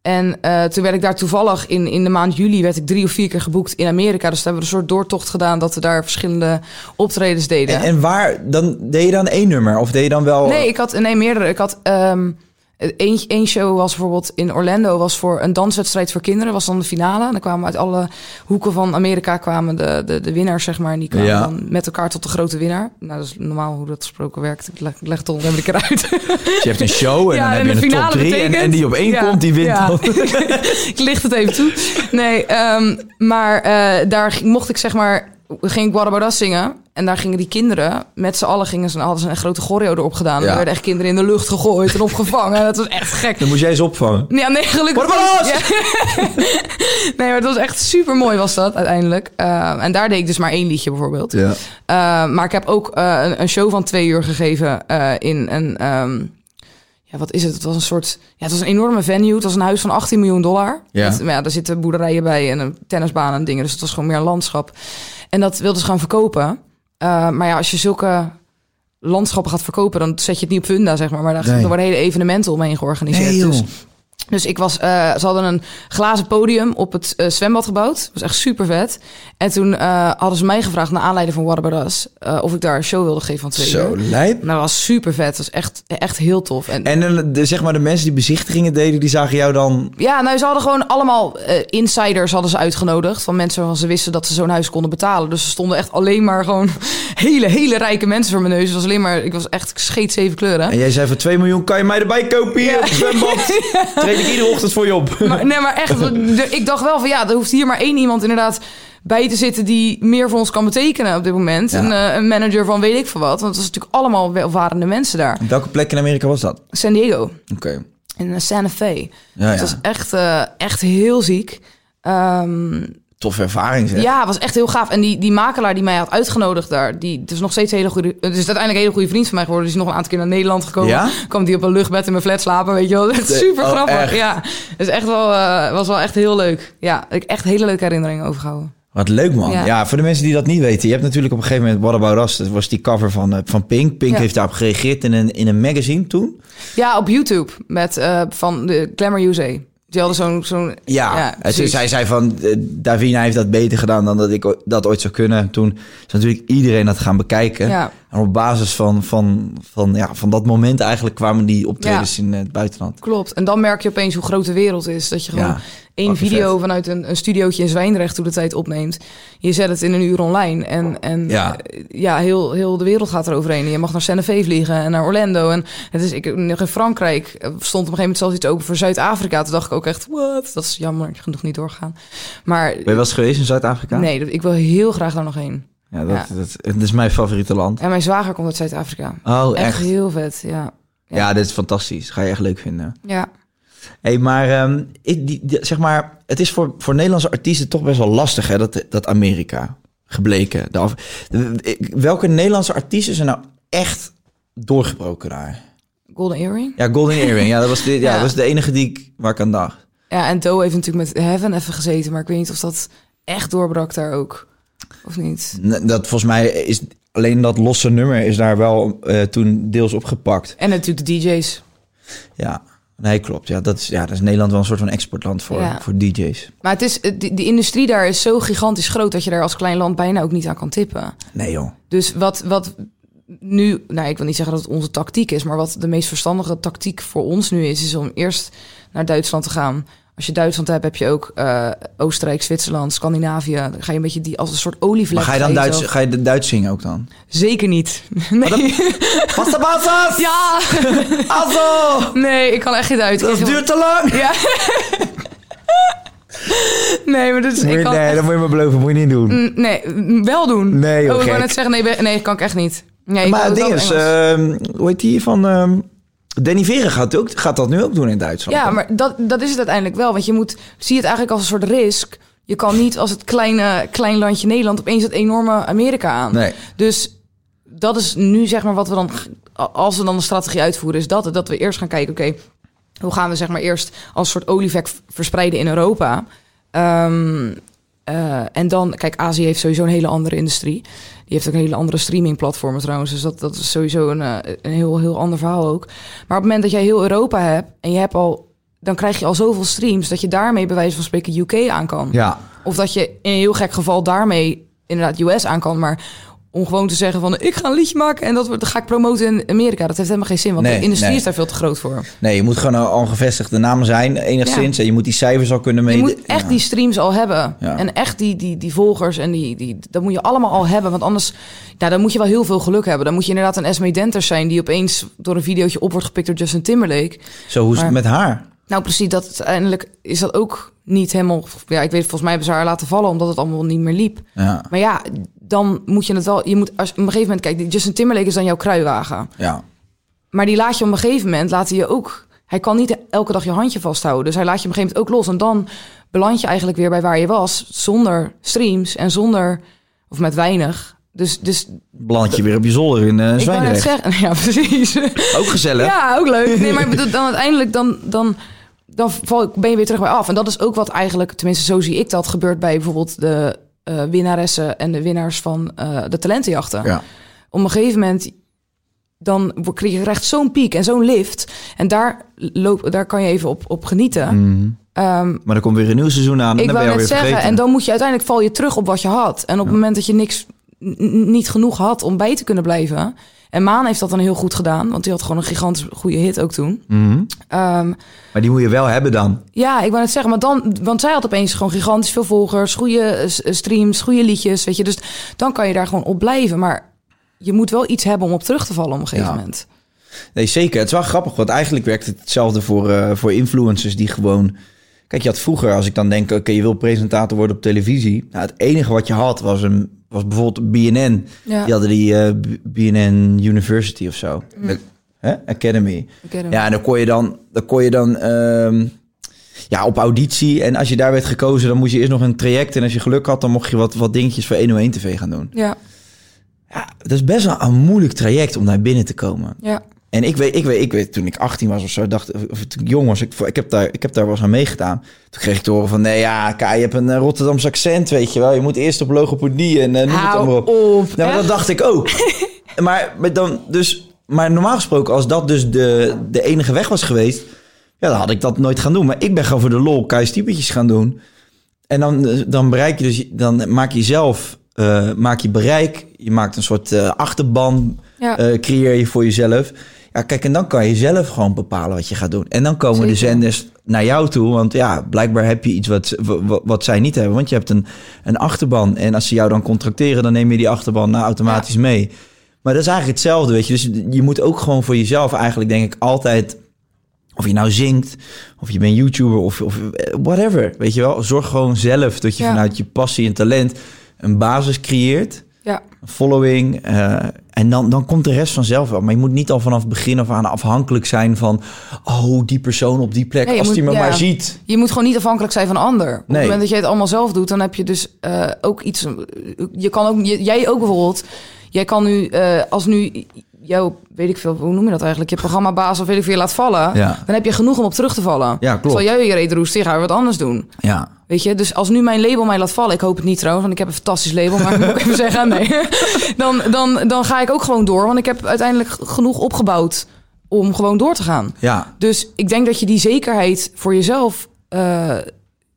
en eh, toen werd ik daar toevallig in, in de maand juli werd ik drie of vier keer geboekt in Amerika. Dus toen hebben we een soort doortocht gedaan dat we daar verschillende optredens deden. En, en waar, dan deed je dan één nummer? Of deed je dan wel... Nee, ik had nee, meerdere. Ik had ehm één show was bijvoorbeeld in Orlando was voor een danswedstrijd voor kinderen. Was dan de finale. En dan kwamen uit alle hoeken van Amerika kwamen de, de, de winnaars zeg maar. En die kwamen Ja. dan met elkaar tot de grote winnaar. Nou, dat is normaal hoe dat gesproken werkt. Ik leg, leg het onder een keer uit. Dus je hebt een show en Ja, dan heb en je een top drie. En, betekent- en die op één Ja, komt, die wint dan. [LAUGHS] ik licht het even toe. Nee, ehm, maar eh, daar mocht ik zeg maar ging ik Guarabaras zingen. En daar gingen die kinderen, met z'n allen gingen ze, hadden ze een grote choreo erop gedaan. Ja. Er werden echt kinderen in de lucht gegooid en opgevangen. dat was echt gek. Dan moest jij ze opvangen. Ja, nee, gelukkig Guarabaras! niet. Ja. [LAUGHS] nee, maar het was echt super mooi was dat uiteindelijk. Eh, en daar deed ik dus maar één liedje bijvoorbeeld. Ja. Uh, maar ik heb ook uh, een, een, show van twee uur gegeven in een... Um, ja, wat is het? Het was een soort... Ja, het was een enorme venue. Het was een huis van 18 miljoen dollar. Ja. Met, maar ja, daar zitten boerderijen bij en een tennisbaan en dingen. Dus het was gewoon meer een landschap. En dat wilden ze gaan verkopen. Uh, maar ja, als je zulke landschappen gaat verkopen... dan zet je het niet op funda, zeg maar. Maar daar, Nee. er worden hele evenementen omheen georganiseerd. Nee, dus, dus ik was, uh, ze hadden een glazen podium op het uh, zwembad gebouwd. Dat was echt super vet. En toen uh, hadden ze mij gevraagd, naar aanleiding van Warabaras, uh, of ik daar een show wilde geven van twee Zo, uur. lijp. Nou, dat was super vet. Dat was echt, echt heel tof. En, En de, zeg maar de mensen die bezichtigingen deden, die zagen jou dan... ja, nou, ze hadden gewoon allemaal insiders hadden ze uitgenodigd. Van mensen waarvan ze wisten dat ze zo'n huis konden betalen. Dus er stonden echt alleen maar gewoon [LAUGHS] hele, hele rijke mensen voor mijn neus. Het was alleen maar, ik was echt scheet zeven kleuren. En jij zei voor 2 miljoen, kan je mij erbij kopen hier Ja. op het zwembad? [LAUGHS] Ik iedere ochtend voor je op. Maar, nee, maar echt, [LAUGHS] ik dacht wel van ja, er hoeft hier maar één iemand inderdaad bij te zitten die meer voor ons kan betekenen op dit moment. Ja. Een, eh, een manager van weet ik veel wat. Want het was natuurlijk allemaal welvarende mensen daar. Welke plek in Amerika was dat? San Diego, Oké. in eh, Santa Fe. Ja, Het ja. was echt, eh, echt heel ziek. Ehm, Toffe ervaring zeg. ja, het was echt heel gaaf. En die, die makelaar die mij had uitgenodigd daar, die het is nog steeds een hele goede. Het is uiteindelijk een hele goede vriend van mij geworden. Die is nog een aantal keer naar Nederland gekomen. Ja? Kwam die op een luchtbed in mijn flat slapen, weet je wel. [LAUGHS] Echt super oh, grappig. echt? Ja, het is echt wel, eh, was wel echt heel leuk. Ja, ik echt hele leuke herinneringen overgehouden. Wat leuk man. Ja. Ja. voor de mensen die dat niet weten. Je hebt natuurlijk op een gegeven moment What About Us. Dat was die cover van, eh, van Pink. Pink Ja. heeft daarop gereageerd in een, in een magazine toen. Ja, op YouTube met eh, van de Glamour USA. Die hadden zo'n zo'n Ja, en ze, precies. zij zei van, eh, Davina heeft dat beter gedaan dan dat ik dat ooit zou kunnen. Toen is natuurlijk iedereen dat gaan bekijken. Ja. En op basis van, van, van, ja, van dat moment eigenlijk kwamen die optredens in het buitenland. Klopt. En dan merk je opeens hoe groot de wereld is. Dat je gewoon Ja, één video vet. vanuit een, een studiootje in Zwijndrecht toen de tijd opneemt. Je zet het in een uur online. En, en Ja. eh, ja, heel, heel de wereld gaat eroverheen. En je mag naar Fe vliegen en naar Orlando. En het is, ik, in Frankrijk stond op een gegeven moment zelfs iets open voor Zuid-Afrika. Toen dacht ik ook echt, wat? Dat is jammer, genoeg niet doorgaan. Maar Ben je wel eens geweest in Zuid-Afrika? nee, ik wil heel graag daar nog heen. Ja, dat, Ja. Dat, dat is mijn favoriete land. En mijn zwager komt uit Zuid-Afrika. Oh, Echt, echt? heel vet, ja. Ja, dit is fantastisch. Ga je echt leuk vinden. Ja. Hey, maar, ehm, ik, die, die- zeg maar het is voor, voor Nederlandse artiesten toch best wel lastig, hè, dat, dat Amerika gebleken. De af- de- ik- welke Nederlandse artiesten zijn nou echt doorgebroken daar? Golden Earring. Ja, Golden Earring. Ja, dat was de, [LAUGHS] ja, Ja. dat was de enige die ik, waar ik aan dacht. Ja, en Doe heeft natuurlijk met Heaven even gezeten, maar ik weet niet of dat echt doorbrak daar ook. Of niet. Dat volgens mij is alleen dat losse nummer is daar wel eh, toen deels opgepakt. En natuurlijk de DJ's. Ja, nee, klopt. Ja, dat is, ja, dat is Nederland wel een soort van exportland voor, Ja. voor DJ's. Maar het is, die, die industrie daar is zo gigantisch groot dat je daar als klein land bijna ook niet aan kan tippen. Nee, joh. Dus wat, wat nu, nou ik wil niet zeggen dat het onze tactiek is, maar wat de meest verstandige tactiek voor ons nu is, is om eerst naar Duitsland te gaan. Als je Duitsland hebt, heb je ook eh, Oostenrijk, Zwitserland, Scandinavië. Dan ga je een beetje die als een soort olievlek. Ga je dan Duits, ga je de Duits zingen ook dan? Zeker niet. [LAUGHS] Nee. Pasta basas! Ja, [LAUGHS] Also! nee, ik kan echt niet uit. Dat duurt te lang! Ja. [LAUGHS] nee, maar dat is. Moet je- Ik kan nee, echt- dat moet je me beloven. Moet je niet doen. Nee, wel doen. Nee, joh, oh, ik wou net zeggen, nee, nee, kan ik echt niet. Nee, maar het ding is, ehm, hoe heet die van... ehm Danny Veren gaat, ook, gaat dat nu ook doen in Duitsland. ja, maar dat, dat is het uiteindelijk wel. Want je moet, zie het eigenlijk als een soort risk. Je kan niet als het kleine klein landje Nederland opeens het enorme Amerika aan. Nee. Dus dat is nu zeg maar wat we dan, als we dan de strategie uitvoeren, is dat, dat we eerst gaan kijken, oké, hoe gaan we zeg maar eerst als soort olievlek verspreiden in Europa. Ehm, eh, en dan, kijk, Azië heeft sowieso een hele andere industrie. Die heeft ook een hele andere streamingplatformen trouwens. Dus dat, dat is sowieso een, eh, een heel, heel ander verhaal ook. Maar op het moment dat jij heel Europa hebt en je hebt al, dan krijg je al zoveel streams dat je daarmee bij wijze van spreken UK aan kan. Ja. Of dat je in een heel gek geval daarmee inderdaad US aan kan. Maar om gewoon te zeggen van ik ga een liedje maken en dat, dat ga ik promoten in Amerika. Dat heeft helemaal geen zin, want Nee, de industrie nee. is daar veel te groot voor. Nee, je moet gewoon al- een gevestigde naam zijn, enigszins. En je moet die cijfers al kunnen Je meten. moet echt Ja. die streams al hebben. Ja. En echt die, die, die volgers en die, die, dat moet je allemaal al hebben. Want anders, ja, dan moet je wel heel veel geluk hebben. Dan moet je inderdaad een Esme Denters zijn die opeens door een videootje op wordt gepikt door Justin Timberlake. Zo, hoe is het met haar? Nou, precies, dat uiteindelijk is dat ook niet helemaal. Ja, ik weet, volgens mij hebben ze haar laten vallen omdat het allemaal niet meer liep. Ja. Maar ja, dan moet je het wel... Je moet als, op een gegeven moment... Kijk, Justin Timberlake is dan jouw kruiwagen. Ja. Maar die laat je op een gegeven moment... Laat hij je ook... Hij kan niet elke dag je handje vasthouden. Dus hij laat je op een gegeven moment ook los. En dan beland je eigenlijk weer bij waar je was. Zonder streams en zonder... Of met weinig. Dus, dus Beland je weer op je zolder in eh ik Zwijndrecht. zeggen... [LAUGHS] Ja, precies. Ook gezellig. Ja, ook leuk. Nee, maar dan [LAUGHS] uiteindelijk dan, dan, dan val ik, ben je weer terug bij af. En dat is ook wat eigenlijk, tenminste zo zie ik dat, gebeurt bij bijvoorbeeld de eh winnaressen en de winnaars van eh, de talentenjachten. Ja. Op een gegeven moment dan krijg je echt zo'n piek en zo'n lift. En daar, loop, daar kan je even op, op genieten. Ehm, Maar er komt weer een nieuw seizoen aan en ik dan ben wou je net zeggen, vergeten. en dan moet je uiteindelijk val je terug op wat je had. En op het moment dat je niks niet genoeg had om bij te kunnen blijven. En Maan heeft dat dan heel goed gedaan, want die had gewoon een gigantisch goede hit ook toen. Mhm. Ehm, Maar die moet je wel hebben dan. ja, ik wou net zeggen, maar dan, want zij had opeens gewoon gigantisch veel volgers, goede eh, s- streams, goede liedjes, weet je. Dus dan kan je daar gewoon op blijven. Maar je moet wel iets hebben om op terug te vallen op een gegeven Ja. moment. Nee, zeker. Het is wel grappig, want eigenlijk werkt het hetzelfde voor, eh, voor influencers die gewoon... Kijk, je had vroeger, als ik dan denk, oké, je wil presentator worden op televisie. Nou, het enige wat je had was, een, was bijvoorbeeld BNN. Ja. Die hadden die eh, B- BNN University of zo. De- hè? Academy. Hem. Ja, en dan kon je dan, dan, kon je dan ehm, ja, op auditie. En als je daar werd gekozen, dan moest je eerst nog een traject. En als je geluk had, dan mocht je wat, wat dingetjes voor 101 TV gaan doen. ja, Ja, dat is best wel een moeilijk traject om daar binnen te komen. ja. En ik weet, ik weet, ik weet, toen ik 18 was of zo, dacht, of toen ik jong was, ik, ik, heb daar, ik heb daar wel eens aan meegedaan. Toen kreeg ik te horen van, nee ja, Kai, je hebt een eh, Rotterdamse accent, weet je wel. Je moet eerst op logopedie en eh, noem het allemaal op. op. Dat dacht ik ook. [LAUGHS] maar, maar, dan, dus, maar normaal gesproken, als dat dus de, de enige weg was geweest, ja, dan had ik dat nooit gaan doen. Maar ik ben gewoon voor de lol Kai-stiepetjes gaan doen. En dan, dan bereik je dus, dan maak je zelf, eh, maak je bereik. Je maakt een soort eh, achterban, Ja. eh, creëer je voor jezelf. Ja, kijk, en dan kan je zelf gewoon bepalen wat je gaat doen. En dan komen de zenders naar jou toe. Want ja, blijkbaar heb je iets wat, wat, wat zij niet hebben. Want je hebt een, een achterban. En als ze jou dan contracteren, dan neem je die achterban nou automatisch mee. Maar dat is eigenlijk hetzelfde, weet je. Dus je moet ook gewoon voor jezelf eigenlijk, denk ik, altijd... Of je nou zingt, of je bent YouTuber, of, of whatever. Weet je wel, zorg gewoon zelf dat je Ja. vanuit je passie en talent... een basis creëert ja. following. eh, en dan, dan komt de rest vanzelf wel. Maar je moet niet al vanaf het begin af aan afhankelijk zijn van... oh, die persoon op die plek, Nee, als die me ja. maar ziet. Je moet gewoon niet afhankelijk zijn van ander. Op Nee. het moment dat jij het allemaal zelf doet, dan heb je dus eh, ook iets. Je kan ook, jij ook bijvoorbeeld. Jij kan nu, eh, als nu jouw, weet ik veel, hoe noem je dat eigenlijk? Je programmabaas of weet ik veel laat vallen. Ja. Dan heb je genoeg om op terug te vallen. Ja, klopt. Zal jij je reed roesten, ga je wat anders doen. Ja, Weet je, dus als nu mijn label mij laat vallen, ik hoop het niet trouwens, want ik heb een fantastisch label, maar ik moet ook even [LAUGHS] zeggen, nee. Dan, dan, dan ga ik ook gewoon door, want ik heb uiteindelijk genoeg opgebouwd om gewoon door te gaan. ja. Dus ik denk dat je die zekerheid voor jezelf eh,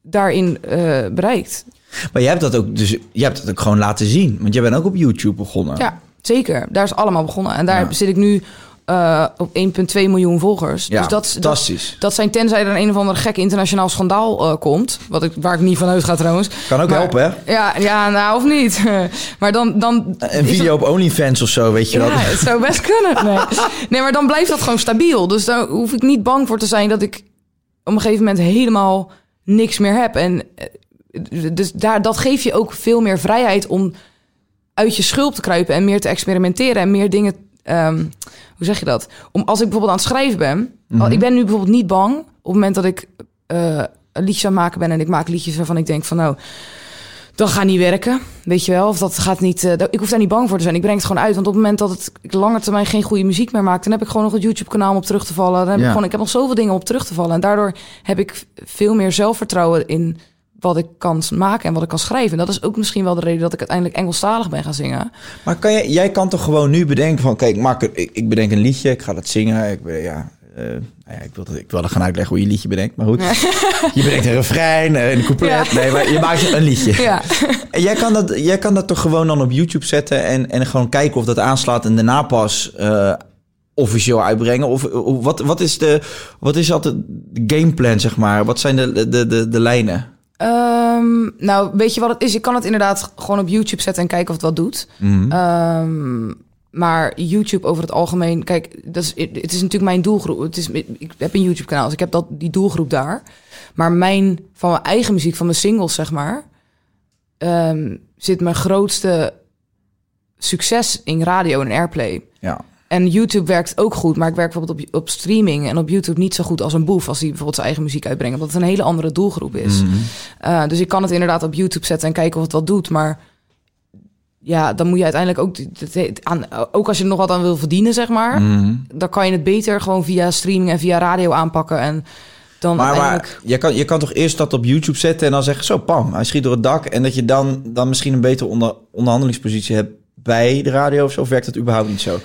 daarin eh, bereikt. Maar jij hebt dat ook, dus je hebt dat ook gewoon laten zien. Want jij bent ook op YouTube begonnen. Ja, zeker. Daar is allemaal begonnen. En daar Ja. zit ik nu eh, op 1,2 miljoen volgers. Ja, dus dat, dat, fantastisch. dat zijn tenzij er een of ander gek internationaal schandaal eh, komt. Wat ik, waar ik niet van uitga trouwens. Kan ook Maar- helpen, hè? Ja, ja, nou of niet. [LAUGHS] maar dan... dan Een is video op OnlyFans of zo, weet je Ja, wel. het zou best kunnen. Nee. [LAUGHS] nee, maar dan blijft dat gewoon stabiel. Dus daar hoef ik niet bang voor te zijn dat ik op een gegeven moment helemaal niks meer heb. En eh, dus daar, dat geeft je ook veel meer vrijheid om uit je schulp te kruipen en meer te experimenteren en meer dingen. Ehm, hoe zeg je dat? Om als ik bijvoorbeeld aan het schrijven ben. al- Ik ben nu bijvoorbeeld niet bang op het moment dat ik eh, een liedje aan het maken ben en ik maak liedjes waarvan ik denk van nou dat gaat niet werken, weet je wel. Of dat gaat niet. eh, ik hoef daar niet bang voor te zijn. Ik breng het gewoon uit. Want op het moment dat het ik langer termijn geen goede muziek meer maakt, dan heb ik gewoon nog het YouTube-kanaal om op terug te vallen. Dan heb Ja. ik gewoon, ik heb nog zoveel dingen om op terug te vallen. En daardoor heb ik veel meer zelfvertrouwen in wat ik kan maken en wat ik kan schrijven. En dat is ook misschien wel de reden dat ik uiteindelijk Engelstalig ben gaan zingen. Maar kan jij, jij kan toch gewoon nu bedenken van... Kijk, ik, maak, ik, ik bedenk een liedje, ik ga dat zingen. Ik, ben- ja, eh, nou ja, ik, wil, ik wilde gaan uitleggen hoe je liedje bedenkt, maar goed. [LAUGHS] Je bedenkt een refrein, eh, een couplet. Ja. Nee, maar je maakt een liedje. Ja, En jij kan, dat, jij kan dat toch gewoon dan op YouTube zetten en, en gewoon kijken of dat aanslaat en daarna pas eh, officieel uitbrengen? Of eh, wat, wat is de wat is altijd de gameplan, zeg maar? Wat zijn de, de, de, de lijnen? Ehm, nou, weet je wat het is? Je kan het inderdaad gewoon op YouTube zetten en kijken of het wat doet. Mhm. Ehm, maar YouTube over het algemeen, kijk, dat is, het is natuurlijk mijn doelgroep. Het is, ik heb een YouTube-kanaal, dus ik heb dat, die doelgroep daar. Maar mijn, van mijn eigen muziek, van mijn singles, zeg maar, ehm, zit mijn grootste succes in radio en airplay. Ja. En YouTube werkt ook goed, maar ik werk bijvoorbeeld op, op streaming en op YouTube niet zo goed als een boef als die bijvoorbeeld zijn eigen muziek uitbrengt, omdat het een hele andere doelgroep is. Mhm. Eh, dus ik kan het inderdaad op YouTube zetten en kijken of het wat doet, maar ja, dan moet je uiteindelijk ook, aan, ook als je er nog wat aan wil verdienen, zeg maar, Mhm. dan kan je het beter gewoon via streaming en via radio aanpakken en dan Maar, uiteindelijk... maar je, kan, je kan toch eerst dat op YouTube zetten en dan zeggen... zo, pam, hij schiet door het dak. En dat je dan, dan misschien een betere onder, onderhandelingspositie hebt bij de radio of zo. Of werkt dat überhaupt niet zo?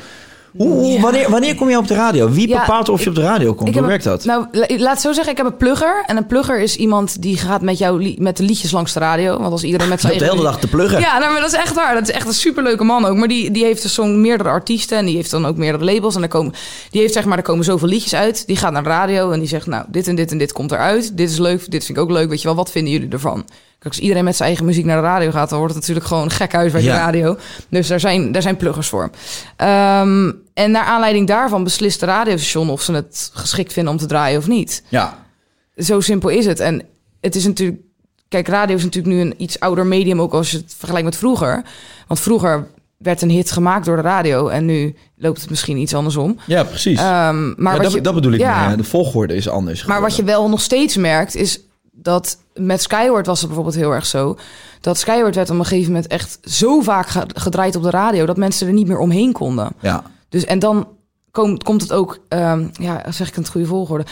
Ja. wanneer, wanneer kom je op de radio? Wie Ja, bepaalt of je op de radio komt? Hoe werkt dat? Nou, la- laat het zo zeggen, ik heb een plugger. En een plugger is iemand die gaat met jou met de liedjes langs de radio. Want als iedereen met [LAUGHS] zijn hebt de hele dag te pluggen. Ja, nou, maar dat is echt waar. Dat is echt een superleuke man ook. Maar die, die heeft dus zo'n meerdere artiesten en die heeft dan ook meerdere labels. En er komen, die heeft zeg maar, er komen zoveel liedjes uit. Die gaat naar de radio en die zegt, nou, dit en dit en dit komt eruit. Dit is leuk, dit vind ik ook leuk. Weet je wel, wat vinden jullie ervan? Kijk, als iedereen met zijn eigen muziek naar de radio gaat, dan wordt het natuurlijk gewoon gek huis bij de radio. Dus daar zijn, daar zijn pluggers voor. Ehm, en naar aanleiding daarvan beslist de radiostation of ze het geschikt vinden om te draaien of niet. Ja. Zo simpel is het. En het is natuurlijk. Kijk, radio is natuurlijk nu een iets ouder medium, ook als je het vergelijkt met vroeger. Want vroeger werd een hit gemaakt door de radio en nu loopt het misschien iets andersom. ja, precies. Ehm, maar Ja, dat, je, dat bedoel ik. ja, meer. De volgorde is anders. maar wat je wel nog steeds merkt is dat met Skyward was het bijvoorbeeld heel erg zo. Dat Skyward werd op een gegeven moment echt zo vaak ge- gedraaid op de radio dat mensen er niet meer omheen konden. Ja. Dus en dan komt, komt het ook, ehm, ja, zeg ik in het goede volgorde,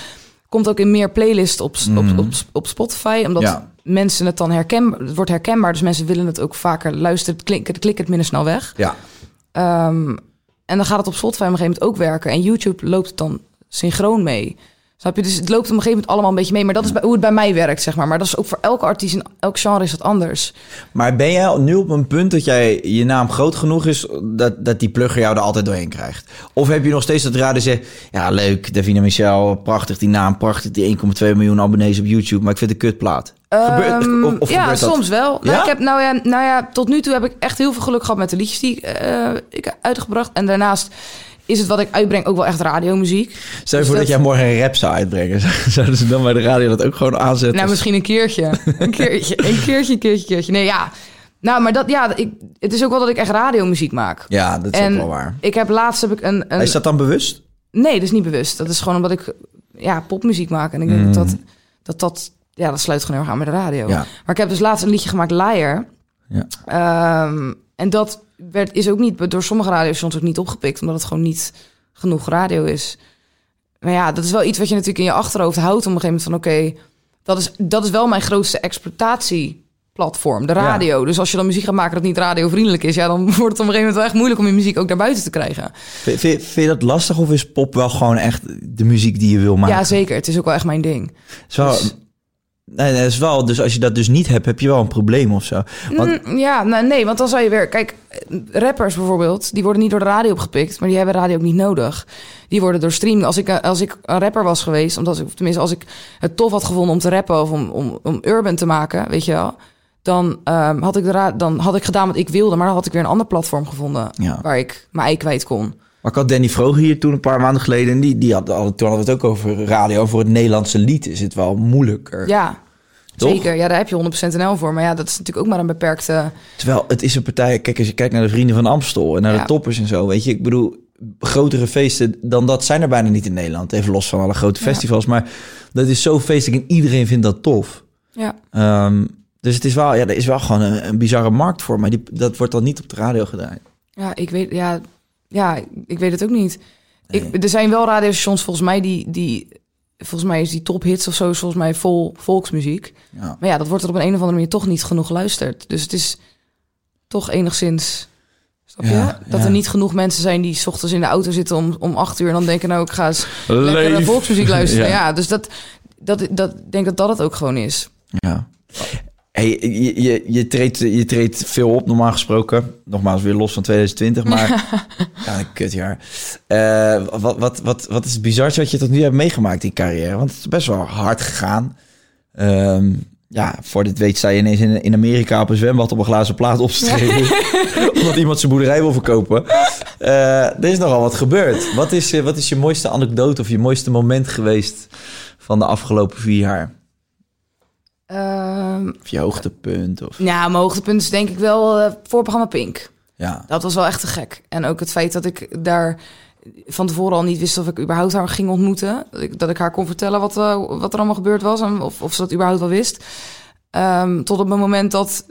komt ook in meer playlists op, op, op, op Spotify, omdat Ja. mensen het dan herkenbaar, het wordt herkenbaar, dus mensen willen het ook vaker luisteren, het klikt, het minder snel weg. Ja. Ehm, en dan gaat het op Spotify op een gegeven moment ook werken en YouTube loopt het dan synchroon mee. Snap je? Dus het loopt op een gegeven moment allemaal een beetje mee. Maar dat is bij, hoe het bij mij werkt, zeg maar. Maar dat is ook voor elke artiest in elk genre is dat anders. Maar ben jij nu op een punt dat jij je naam groot genoeg is dat, dat die plugger jou er altijd doorheen krijgt? Of heb je nog steeds dat de radio zegt, ja leuk, Davina Michel, prachtig die naam, prachtig die 1,2 miljoen abonnees op YouTube, maar ik vind het een kutplaat. Gebeurt, Ehm, of, of ja, gebeurt dat? soms wel. Nou, Ja? ik heb, nou, ja, nou ja, tot nu toe heb ik echt heel veel geluk gehad met de liedjes die eh, ik uitgebracht. En daarnaast is het wat ik uitbreng ook wel echt radiomuziek. Stel je Dus voor dat... dat- jij morgen een rap zou uitbrengen. [LAUGHS] Zouden ze dan bij de radio dat ook gewoon aanzetten? Nou, misschien een keertje. Een [LAUGHS] keertje, een keertje, een keertje, keertje. Nee, ja. Nou, maar dat, ja, ik, het is ook wel dat ik echt radiomuziek maak. Ja, dat is en ook wel waar. ik heb laatst heb ik een, een Is dat dan bewust? Nee, dat is niet bewust. Dat is gewoon omdat ik ja, popmuziek maak. En ik denk dat, dat, dat dat... Ja, dat sluit gewoon heel erg aan bij de radio. Mm. Ja. Maar ik heb dus laatst een liedje gemaakt, Liar. Ja. Ehm, en dat werd, is ook niet door sommige radiostations ook niet opgepikt. Omdat het gewoon niet genoeg radio is. Maar ja, dat is wel iets wat je natuurlijk in je achterhoofd houdt. Op een gegeven moment van oké, dat, is, dat is wel mijn grootste exploitatieplatform. De radio. Dus als je dan muziek gaat maken dat niet radiovriendelijk is... Ja, dan [LAUGHS] wordt het op een gegeven moment wel echt moeilijk om je muziek ook naar buiten te krijgen. Vind, vind, vind je dat lastig of is pop wel gewoon echt de muziek die je wil maken? Ja, zeker. Het is ook wel echt mijn ding. Zo, Dus- nee, dat is wel. Dus als je dat dus niet hebt, heb je wel een probleem of zo. Want, Mm, ja, nou, nee, want dan zou je weer... Kijk, rappers bijvoorbeeld, die worden niet door de radio opgepikt... maar die hebben radio ook niet nodig. Die worden door streaming... Als ik, als ik een rapper was geweest, omdat ik, tenminste als ik het tof had gevonden om te rappen... of om, om, om urban te maken, weet je wel... Dan, ehm, had ik de dan had ik gedaan wat ik wilde... maar dan had ik weer een ander platform gevonden... Ja. waar ik mijn ei kwijt kon. Maar ik had Danny Vroger hier toen een paar maanden geleden. En die, die had, toen hadden we het ook over radio. Voor het Nederlandse lied is het wel moeilijker. Ja, Toch? zeker. Ja, daar heb je 100% NL voor. Maar ja, dat is natuurlijk ook maar een beperkte... Terwijl het is een partij. Kijk, als je kijkt naar de Vrienden van Amstel en naar Ja. de toppers en zo. Weet je, ik bedoel, grotere feesten dan dat zijn er bijna niet in Nederland. Even los van alle grote Ja. festivals. Maar dat is zo feestelijk en iedereen vindt dat tof. Ja, Ehm, dus het is wel, ja, er is wel gewoon een, een bizarre markt voor. Maar die, dat wordt dan niet op de radio gedaan. Ja, ik weet, ja, ja, ik weet het ook niet. Ik, er zijn wel radiostations volgens mij die, die, volgens mij is die tophits of zo, volgens mij vol volksmuziek. Ja. Maar ja, dat wordt er op een, een of andere manier toch niet genoeg geluisterd. Dus het is toch enigszins, snap je? Ja, dat ja. er niet genoeg mensen zijn die 's ochtends in de auto zitten om, om acht uur en dan denken, nou, ik ga eens lekker Leef. naar volksmuziek luisteren. Ja. ja. dus dat, dat, dat, ik denk dat dat het ook gewoon is. Ja. Hey, je, je, je, treedt, je treedt veel op, normaal gesproken. Nogmaals, weer los van 2020, maar... [LAUGHS] ja, een kutjaar. Eh wat, wat, wat, wat is het bizarste wat je tot nu hebt meegemaakt in carrière? Want het is best wel hard gegaan. Ehm, ja, voor dit weet sta je ineens in, in Amerika op een zwembad op een glazen plaat op te treden. [LAUGHS] omdat iemand zijn boerderij wil verkopen. Eh, er is nogal wat gebeurd. Wat is, eh, wat is je mooiste anekdote of je mooiste moment geweest van de afgelopen vier jaar? Ehm, Of je hoogtepunt? Of... ja, mijn hoogtepunt is denk ik wel eh voorprogramma Pink. Ja. Dat was wel echt te gek. En ook het feit dat ik daar van tevoren al niet wist of ik überhaupt haar ging ontmoeten. Dat ik, dat ik haar kon vertellen wat, eh, wat er allemaal gebeurd was en of, of ze dat überhaupt wel wist. Ehm, tot op het moment dat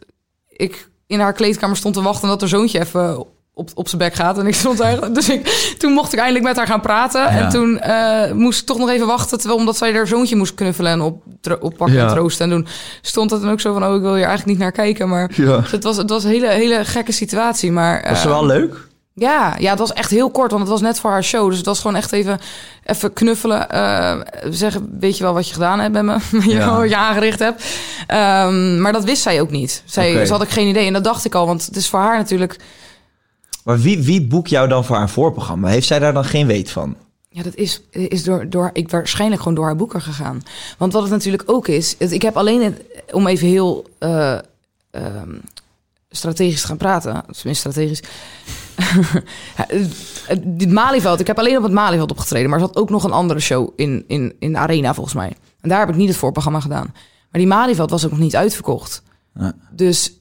ik in haar kleedkamer stond te wachten... en dat haar zoontje even op, op zijn bek gaat. En ik stond daar... Dus ik, toen mocht ik eindelijk met haar gaan praten. En toen eh, moest ik toch nog even wachten... terwijl omdat zij haar zoontje moest knuffelen en op, oppakken Ja. en troosten. En toen stond het dan ook zo van... oh, ik wil hier eigenlijk niet naar kijken. Maar Ja. dus het, was, het was een hele, hele gekke situatie. Maar, Was ze eh, wel leuk? ja, ja, het was echt heel kort, want het was net voor haar show. Dus het was gewoon echt even, even knuffelen. eh, zeggen, weet je wel wat je gedaan hebt met me? [LAUGHS] Ja. wat je aangericht hebt? Ehm, maar dat wist zij ook niet. Zij. Ze had ik geen idee. En dat dacht ik al, want het is voor haar natuurlijk... Maar wie, wie boekt jou dan voor haar voorprogramma? Heeft zij daar dan geen weet van? Ja, dat is, is door, door, ik waarschijnlijk gewoon door haar boeker gegaan. Want wat het natuurlijk ook is... Het, ik heb alleen, het, om even heel eh, ehm, strategisch te gaan praten... Tenminste strategisch... [LAUGHS] Dit Malieveld, ik heb alleen op het Malieveld opgetreden... maar er zat ook nog een andere show in, in, in de arena volgens mij. En daar heb ik niet het voorprogramma gedaan. Maar die Malieveld was ook nog niet uitverkocht. Ja. Dus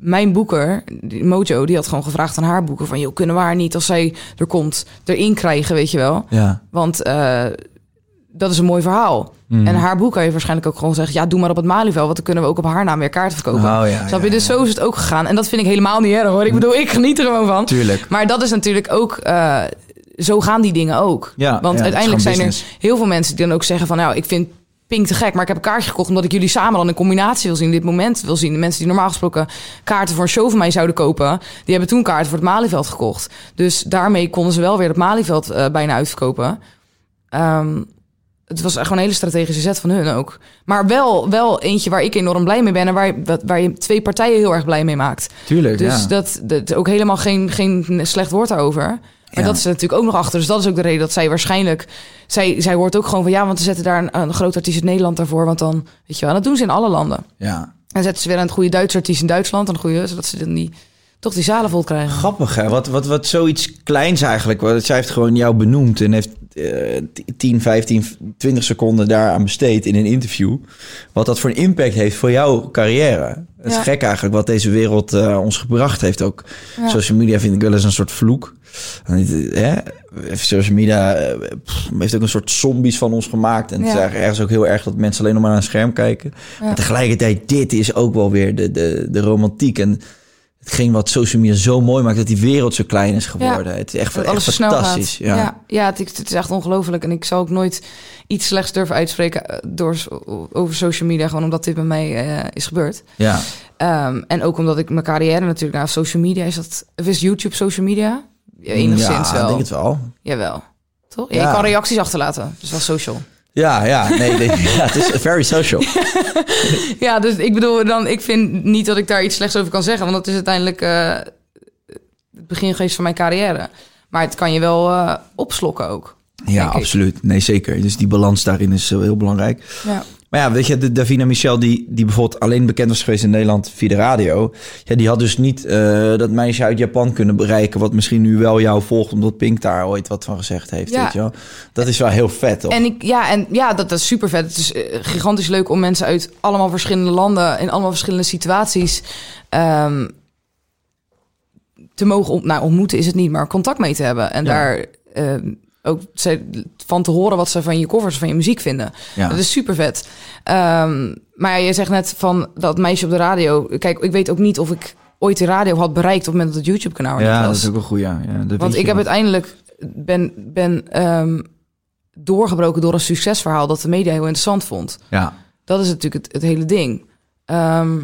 mijn boeker, die Mojo, die had gewoon gevraagd aan haar boeker... van, joh, kunnen we haar niet als zij er komt erin krijgen, weet je wel? Ja. Want eh, dat is een mooi verhaal. Mhm. En haar boek heeft waarschijnlijk ook gewoon gezegd... ja, doe maar op het Malieveld, want dan kunnen we ook op haar naam weer kaarten verkopen. Oh, ja, Snap je? ja, Dus ja. zo is het ook gegaan. En dat vind ik helemaal niet erg, hoor. Ik bedoel, ik geniet er gewoon van. Tuurlijk. Maar dat is natuurlijk ook... eh, zo gaan die dingen ook. Ja, Want uiteindelijk zijn er heel veel mensen die dan ook zeggen van... nou, ik vind Pink te gek, maar ik heb een kaartje gekocht... omdat ik jullie samen dan in combinatie wil zien, dit moment wil zien. De mensen die normaal gesproken kaarten voor een show van mij zouden kopen... die hebben toen kaarten voor het Malieveld gekocht. Dus daarmee konden ze wel weer het Malieveld eh, bijna uitverkopen. Ehm, het was echt gewoon een hele strategische zet van hun ook. Maar wel, wel eentje waar ik enorm blij mee ben... en waar, waar je twee partijen heel erg blij mee maakt. Tuurlijk, Dus ja. dat, dat is ook helemaal geen, geen slecht woord daarover. Maar Ja. dat is natuurlijk ook nog achter. Dus dat is ook de reden dat zij waarschijnlijk... Zij, zij hoort ook gewoon van... ja, want ze zetten daar een, een groot artiest in Nederland daarvoor. Want dan, weet je wel, en dat doen ze in alle landen. ja. En zetten ze weer het goede Duitse artiest in Duitsland... en een goede, zodat ze dan die, toch die zalen vol krijgen. Grappig, hè? Wat, wat, wat zoiets kleins eigenlijk. Want zij heeft gewoon jou benoemd en heeft eh 10, 15, 20 seconden daaraan besteed in een interview. Wat dat voor een impact heeft voor jouw carrière. Het is Ja. gek eigenlijk wat deze wereld eh, ons gebracht heeft. Ook Ja. social media vind ik wel eens een soort vloek. Niet, Hè? Social media eh, pff, heeft ook een soort zombies van ons gemaakt. En het is Ja. eigenlijk ergens ook heel erg dat mensen alleen nog maar naar een scherm kijken. Maar tegelijkertijd, dit is ook wel weer de, de, de romantiek. En hetgeen wat social media zo mooi maakt, dat die wereld zo klein is geworden. Het is echt, echt alles fantastisch. Ja. ja, ja het, het is echt ongelooflijk. En ik zou ook nooit iets slechts durven uitspreken... eh, door, over social media. Gewoon omdat dit bij mij eh, is gebeurd. Ja. Ehm, en ook omdat ik mijn carrière natuurlijk... Nou, social media is dat... Of is YouTube social media? Enigszins ja, wel. ik denk het wel. Jawel. Toch? Ja, Ja. Je kan reacties achterlaten. Is wel social. Ja, ja, nee, nee, [LAUGHS] ja, het is very social. [LAUGHS] ja, dus ik bedoel, dan, ik vind niet dat ik daar iets slechts over kan zeggen. Want dat is uiteindelijk eh, het begin geweest van mijn carrière. Maar het kan je wel eh, opslokken ook. Ja, absoluut. Nee, zeker. Dus die balans daarin is eh, heel belangrijk. Ja. Maar ja, weet je, de Davina Michel, die, die bijvoorbeeld alleen bekend was geweest in Nederland via de radio. Ja, die had dus niet eh, dat meisje uit Japan kunnen bereiken. Wat misschien nu wel jou volgt, omdat Pink daar ooit wat van gezegd heeft. Ja. Weet je wel? Dat is wel heel vet, toch? En, ik, ja, en ja, dat, dat is super vet. Het is eh, gigantisch leuk om mensen uit allemaal verschillende landen... in allemaal verschillende situaties... ehm, te mogen ont- nou, ontmoeten is het niet, maar contact mee te hebben. En Ja. daar ehm, ook van te horen wat ze van je covers, van je muziek vinden. Ja. Dat is super vet. Ehm, maar je zegt net van dat meisje op de radio. Kijk, ik weet ook niet of ik ooit de radio had bereikt op het moment dat het YouTube-kanaal ja, dat is ook een goeie. Ja, Want ik heb uiteindelijk ben, ben ehm, doorgebroken door een succesverhaal dat de media heel interessant vond. Ja, Dat is natuurlijk het, het hele ding. Ehm,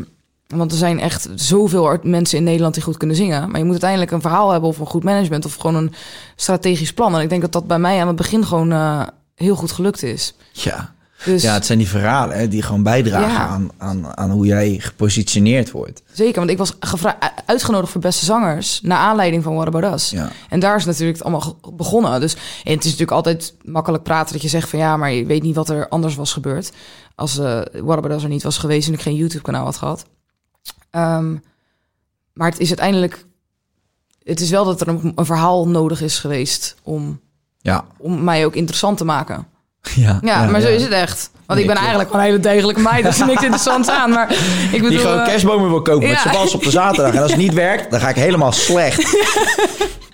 want er zijn echt zoveel mensen in Nederland die goed kunnen zingen. Maar je moet uiteindelijk een verhaal hebben of een goed management of gewoon een strategisch plan. En ik denk dat dat bij mij aan het begin gewoon eh, heel goed gelukt is. ja. Dus ja, het zijn die verhalen hè, die gewoon bijdragen Ja. aan, aan, aan hoe jij gepositioneerd wordt. zeker, want ik was uitgenodigd voor beste zangers naar aanleiding van What About Us. Ja. En daar is natuurlijk het allemaal begonnen. Dus en het is natuurlijk altijd makkelijk praten dat je zegt van ja, maar je weet niet wat er anders was gebeurd. Als What About Us er niet was geweest en ik geen YouTube-kanaal had gehad. Ehm, maar het is uiteindelijk... Het is wel dat er een, een verhaal nodig is geweest om, Ja, om mij ook interessant te maken. [LAUGHS] Ja, Ja, maar zo is het echt. Want ik ben eigenlijk gewoon een hele degelijke meid. Dat is niks [LAUGHS] interessants aan. Maar ik bedoel... Die gewoon eh, kerstbomen wil kopen met z'n op de zaterdag. En als het niet werkt, dan ga ik helemaal slecht. [LAUGHS]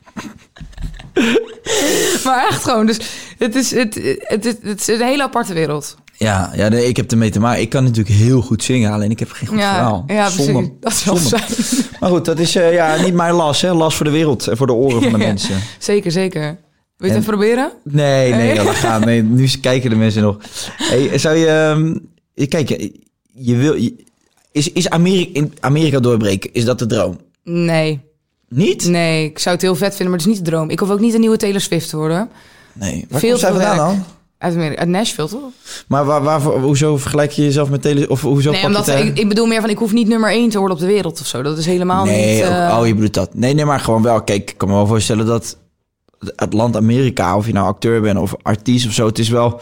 [LAUGHS] Maar echt gewoon. Dus het is, het, het, is, het is een hele aparte wereld. Ja, ja nee, ik heb ermee te maken. Ik kan natuurlijk heel goed zingen, alleen ik heb geen goed ja, verhaal. ja. Zonde. Dat is wel Zonde. [LAUGHS] Maar goed, dat is eh, ja, niet mijn las, hè. Las voor de wereld en voor de oren van de [LAUGHS] Ja. mensen. Zeker, zeker. Wil je het even proberen? Nee, nee, Nee? laat gaan. Nee, nu kijken de mensen nog. Hey, zou je... ehm, kijk, je, je wil... je- is, is Amerika, in Amerika doorbreken, is dat de droom? Nee. Niet? Nee, ik zou het heel vet vinden, maar het is niet de droom. Ik hoef ook niet een nieuwe Taylor Swift te worden. Nee. Waar Veel komt zij te vandaan werk. dan? Uit, Amerika, uit Nashville, toch? Maar waar, waarvoor, hoezo vergelijk je jezelf met Taylor? Of hoezo nee, omdat het, eh, ik, ik bedoel meer van, ik hoef niet nummer 1 te worden op de wereld of zo. Dat is helemaal Nee, niet... eh, oh, je bedoelt dat. Nee, nee, maar gewoon wel. Kijk, ik kan me wel voorstellen dat het land Amerika, of je nou acteur bent of artiest of zo, het is wel,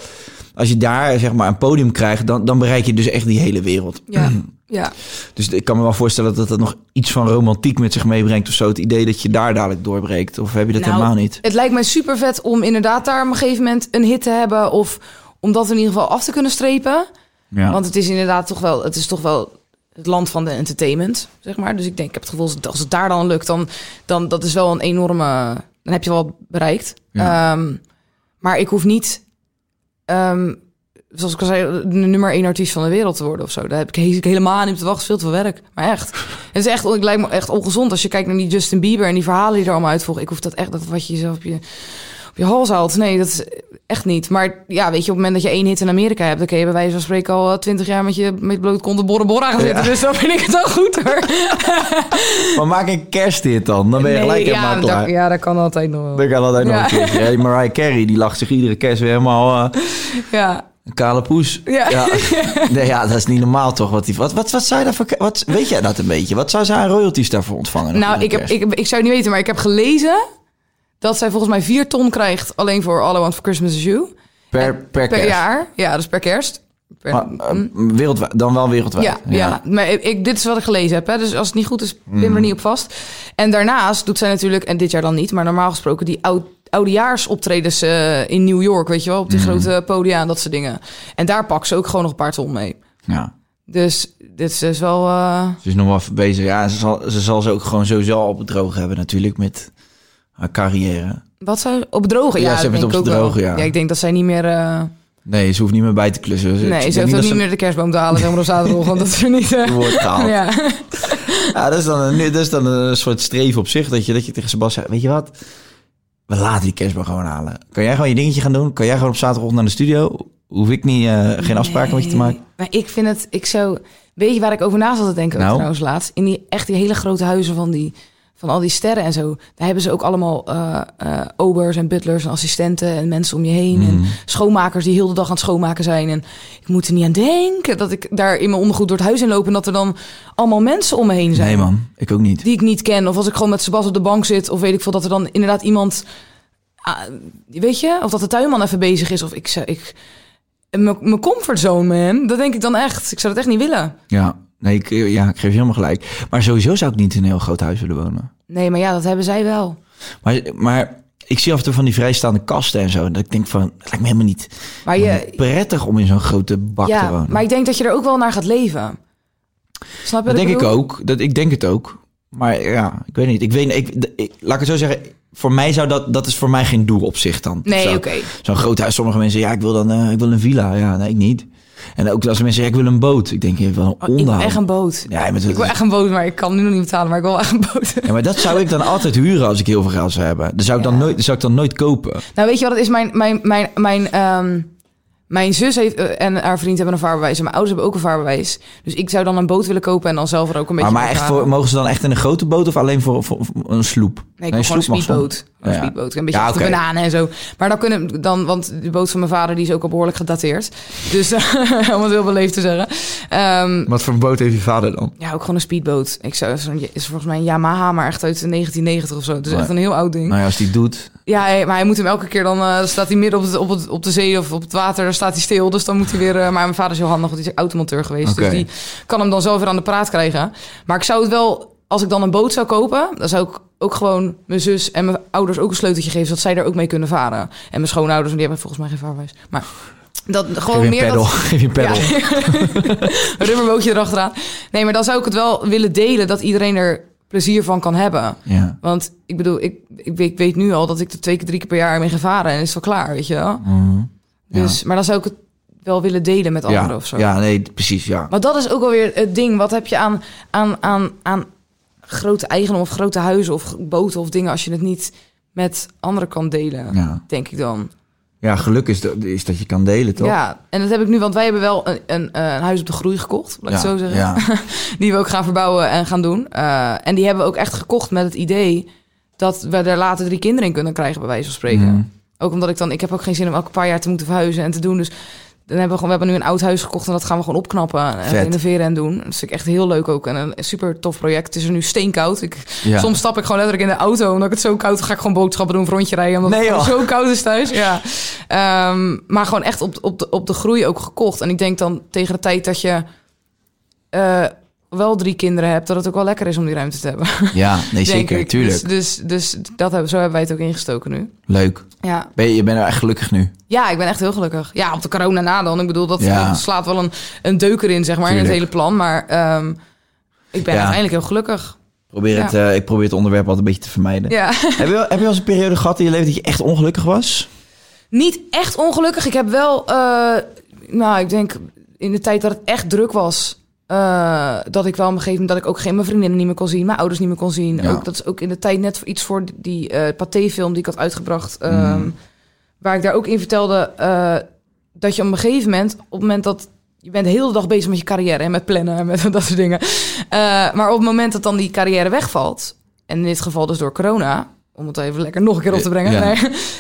als je daar zeg maar een podium krijgt, dan, dan bereik je dus echt die hele wereld. Ja, [CLEARS THROAT] ja. Dus ik kan me wel voorstellen dat dat nog iets van romantiek met zich meebrengt of zo. Het idee dat je daar dadelijk doorbreekt. Of heb je dat Nou, helemaal niet? Het lijkt mij super vet om inderdaad daar op een gegeven moment een hit te hebben. Of om dat in ieder geval af te kunnen strepen. Ja. Want het is inderdaad toch wel, het is toch wel het land van de entertainment, zeg maar. Dus ik denk, ik heb het gevoel, dat als het daar dan lukt, dan, dan dat is wel een enorme, dan heb je wel bereikt. Ja. Ehm, maar ik hoef niet, ehm, zoals ik al zei, de nummer één artiest van de wereld te worden of zo. Daar heb ik he- helemaal niet op te wachten. Veel te veel werk. Maar echt, [LAUGHS] het is echt, het lijkt me echt ongezond als je kijkt naar die Justin Bieber en die verhalen die er allemaal uitvolgen. Ik hoef dat echt, dat wat je jezelf op je op je hals haalt. Nee, dat is echt niet. Maar ja, weet je, op het moment dat je één hit in Amerika hebt, dan kun je bij wijze van spreken al twintig jaar met je met bloot kont borra gaan zitten. Ja. Dus dan vind ik het al goed hoor. [LAUGHS] Maar maak een kersthit dan. Dan ben je gelijk ja, helemaal klaar. dat, ja, dat kan altijd nog wel. Dan kan altijd nog een. Hey, Mariah Carey, die lacht zich iedere kerst weer helemaal... eh, Ja, Een kale poes. Ja. [LAUGHS] Nee, ja, dat is niet normaal toch? Wat, die, wat, wat, wat zou je daarvoor... Wat, weet jij dat een beetje? Wat zou zij aan royalties daarvoor ontvangen? nou, ik, heb, ik, ik zou het niet weten, maar ik heb gelezen dat zij volgens mij vier ton krijgt alleen voor All I Want for Christmas is You. per, per, Per jaar. Ja, dus per kerst. Per- Maar, eh, wereldwijd, dan wel wereldwijd. Ja, ja. maar ik, ik- dit is wat ik gelezen heb. Hè. Dus als het niet goed is, pin Mm. er niet op vast. En daarnaast doet zij natuurlijk, en dit jaar dan niet, maar normaal gesproken die oud, oudejaarsoptredens eh in New York, weet je wel, op die Mm. grote podia en dat soort dingen. En daar pakt ze ook gewoon nog een paar ton mee. ja. Dus dit is wel. eh, Ze is nog wel bezig. Ja, ze zal, ze zal ze ook gewoon sowieso al droog hebben natuurlijk met haar carrière. wat zou op drogen? Ja, Ja, ze hebben het op ik ook droge, wel. ja. Ja, ik denk dat zij niet meer. eh, Nee, ze hoeft niet meer bij te klussen. nee, ze hoeft niet ook dat niet ze meer de kerstboom te halen, zeg maar op zaterdag, want dat is er niet. eh, [LAUGHS] wordt gehaald. Ja. ja. dat, is dan een, dat is dan een soort streven op zich. Dat je, dat je tegen Sebastian weet je wat? We laten die kerstboom gewoon halen. Kan jij gewoon je dingetje gaan doen? Kan jij gewoon op zaterdagochtend naar de studio? Hoef ik niet, eh, geen afspraken met je te maken? Maar ik vind het, ik zou, weet je waar ik over na zat te denken Nou? trouwens laatst? In die echt die hele grote huizen van die, van al die sterren en zo. Daar hebben ze ook allemaal eh, eh, obers en butlers en assistenten en mensen om je heen. Mhm. En schoonmakers die heel de dag aan het schoonmaken zijn. En ik moet er niet aan denken dat ik daar in mijn ondergoed door het huis in loop en dat er dan allemaal mensen om me heen zijn. Nee man, ik ook niet. Die ik niet ken. Of als ik gewoon met Sebas op de bank zit. Of weet ik veel, dat er dan inderdaad iemand... ah, weet je? Of dat de tuinman even bezig is. Of ik... ik mijn mijn comfortzone, man. Dat denk ik dan echt. Ik zou dat echt niet willen. Ja, nee, ik, ja, ik geef je helemaal gelijk. Maar sowieso zou ik niet in een heel groot huis willen wonen. Nee, maar ja, dat hebben zij wel. Maar, maar ik zie af en toe van die vrijstaande kasten en zo. Dat ik denk van, het lijkt me helemaal niet Maar je... prettig om in zo'n grote bak te wonen. maar ik denk dat je er ook wel naar gaat leven. Snap je dat denk ik ook. Dat, ik denk het ook. Maar ja, ik weet niet. Ik weet, ik, ik, laat ik het zo zeggen. Voor mij zou dat, dat is voor mij geen doel op zich dan. Nee, oké. Zo'n groot huis. Sommige mensen, ja, ik wil dan, eh, ik wil een villa. Ja, nee, ik niet. En ook als mensen zeggen, ik wil een boot. Ik denk, je een Oh, ik wil onderhoud. echt een boot. Ja, dat- Ik wil echt een boot, maar ik kan nu nog niet betalen. Maar ik wil echt een boot. Ja, maar dat zou ik dan altijd huren als ik heel veel geld zou hebben. Dat zou ik, dan, nooit, dat zou ik dan nooit kopen. Nou, weet je wat het is? Mijn, mijn, mijn, mijn, ehm, mijn zus heeft, eh, en haar vriend hebben een vaarbewijs. En mijn ouders hebben ook een vaarbewijs. Dus ik zou dan een boot willen kopen en dan zelf er ook een beetje Maar, maar mee echt voor, mogen ze dan echt in een grote boot of alleen voor, voor, voor een sloep? Nee, ik wil gewoon een sloep mag dan. speedboot. Een Ja. speedboot. Een beetje Ja, oké. bananen en zo. Maar dan kunnen dan, want de boot van mijn vader die is ook al behoorlijk gedateerd. Dus eh, [LAUGHS] om het heel beleefd te zeggen. Ehm, Wat voor een boot heeft je vader dan? ja, ook gewoon een speedboot. Ik zou, zo'n- is volgens mij een Yamaha, maar echt uit de 1990 of zo. Het is Maar- echt een heel oud ding. Nou ja, als die doet. Ja, hij- maar hij moet hem elke keer dan eh, staat hij midden op, het, op, het, op de zee of op het water, dan staat hij stil. Dus dan moet hij weer. eh, maar mijn vader is heel handig, want hij is automonteur geweest. Dus die kan hem dan zelf weer aan de praat krijgen. Maar ik zou het wel, als ik dan een boot zou kopen, dan zou ik ook gewoon mijn zus en mijn ouders ook een sleuteltje geven, zodat zij er ook mee kunnen varen. En mijn schoonouders, want die hebben volgens mij geen vaarwijs. Maar dat gewoon meer een pedal. dat, Geef je pedal. ja. [LAUGHS] rubberbootje erachteraan. Nee, maar dan zou ik het wel willen delen dat iedereen er plezier van kan hebben. Ja. Want ik bedoel, ik, ik, weet, ik weet nu al dat ik er twee keer, drie keer per jaar mee ga varen en is wel klaar, weet je wel. Mhm. Dus, maar dan zou ik het wel willen delen met anderen Ja. of zo. ja, nee, precies, ja. Maar dat is ook alweer het ding. Wat heb je aan, aan, aan, aan grote eigendommen of grote huizen of boten of dingen als je het niet met anderen kan delen, Ja, denk ik dan. ja geluk is, dat- is dat je kan delen, toch? Ja, en dat heb ik nu, want wij hebben wel een, een, eh, een huis op de groei gekocht, laat ik Ja, zo zeggen. ja. [LAUGHS] Die we ook gaan verbouwen en gaan doen. Eh, en die hebben we ook echt gekocht met het idee dat we er later drie kinderen in kunnen krijgen, bij wijze van spreken. Mhm. Ook omdat ik dan, ik heb ook geen zin om elke paar jaar te moeten verhuizen en te doen. Dus dan hebben we gewoon, we hebben nu een oud huis gekocht en dat gaan we gewoon opknappen en renoveren en doen. Dat is echt heel leuk ook en een super tof project. Het is er nu steenkoud. Ik, Ja. Soms stap ik gewoon letterlijk in de auto omdat ik het zo koud ga ik gewoon boodschappen doen, een rondje rijden omdat Nee, het zo koud is thuis. Ja. Ehm, maar gewoon echt op, op, de, op de groei ook gekocht. En ik denk dan tegen de tijd dat je eh, wel drie kinderen hebt, dat het ook wel lekker is om die ruimte te hebben. Ja, [LAUGHS] nee, zeker, ik. tuurlijk. Dus, dus, dus dat hebben, zo hebben wij het ook ingestoken nu. Leuk. Ja. Ben je, je bent er echt gelukkig nu. Ja, ik ben echt heel gelukkig. Ja, op de corona na dan. Ik bedoel, dat, Ja. dat slaat wel een, een deuker in, zeg maar, in het hele plan. Maar ehm, ik ben Ja. uiteindelijk heel gelukkig. Probeer het, eh, ik probeer het onderwerp altijd een beetje te vermijden. Ja. [LAUGHS] Heb, je heb je wel eens een periode gehad in je leven dat je echt ongelukkig was? Niet echt ongelukkig. Ik heb wel, eh, nou, ik denk in de tijd dat het echt druk was. Eh, dat ik wel op een gegeven moment dat ik ook geen mijn vriendinnen niet meer kon zien, mijn ouders niet meer kon zien. Ja. Ook, dat is ook in de tijd net voor iets voor die eh Pathé-film die ik had uitgebracht. ehm, Mm. Waar ik daar ook in vertelde eh, dat je op een gegeven moment, op het moment dat je bent de hele dag bezig met je carrière en met plannen en met [LAUGHS] dat soort dingen. Maar op het moment dat dan die carrière wegvalt, en in dit geval dus door corona, om het even lekker nog een keer op te brengen, Ja. nee,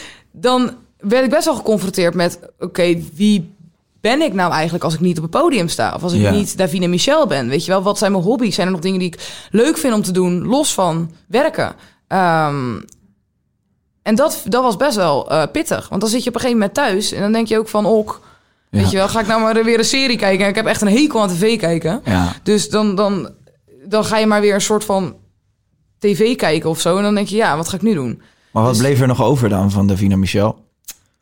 [LAUGHS] dan werd ik best wel geconfronteerd met: oké, wie ben ik nou eigenlijk als ik niet op het podium sta? Of als ik Ja. niet Davine Michel ben? Weet je wel, wat zijn mijn hobby's? Zijn er nog dingen die ik leuk vind om te doen, los van werken? Ehm, en dat, dat was best wel eh, pittig. Want dan zit je op een gegeven moment thuis en dan denk je ook van, ok, Ja. weet je wel, ga ik nou maar weer een serie kijken? En ik heb echt een hekel aan tv kijken. Ja. Dus dan, dan, dan ga je maar weer een soort van tv kijken of zo. En dan denk je, ja, wat ga ik nu doen? Maar wat Dus- bleef er nog over dan van Davina Michel?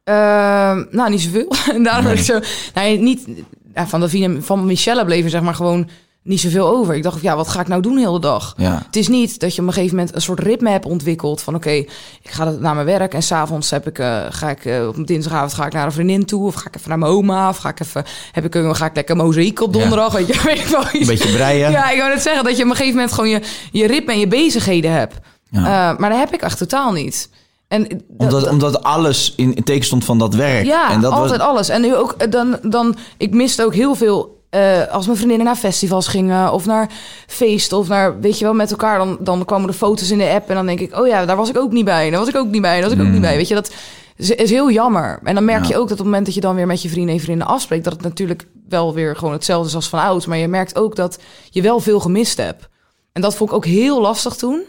Ehm, nou, niet zoveel. [LAUGHS] en daarom Nee. ik zo... Nee, niet... Ja, van, van Michelle bleef er zeg maar gewoon niet zoveel over. Ik dacht, ja, wat ga ik nou doen de hele dag? Ja. Het is niet dat je op een gegeven moment een soort ritme hebt ontwikkeld. Van oké, ik ga naar mijn werk en s'avonds heb ik, eh, ga ik eh, op dinsdagavond ga ik naar een vriendin toe. Of ga ik even naar mijn oma. Of ga ik even, heb ik, een- ga ik lekker mozaïek op donderdag. Weet je, [LAUGHS] weet ik wel Een beetje breien. Ja, ik wou net zeggen dat je op een gegeven moment gewoon je, je ritme en je bezigheden hebt. Ja. Eh, maar dat heb ik echt totaal niet. En dat- Omdat, omdat alles in, in teken stond van dat werk. ja, en dat altijd was, alles. En nu ook, eh, dan, dan, ik miste ook heel veel. eh, als mijn vriendinnen naar festivals gingen of naar feesten of naar, weet je wel, met elkaar, dan, dan kwamen de foto's in de app en dan denk ik, oh ja, daar was ik ook niet bij, daar was ik ook niet bij, daar was ik ook niet bij. Weet je, dat is, is heel jammer. En dan merk. Ja. je ook dat op het moment dat je dan weer met je vrienden en vrienden afspreekt, dat het natuurlijk wel weer gewoon hetzelfde is als van oud. Maar je merkt ook dat je wel veel gemist hebt. En dat vond ik ook heel lastig toen.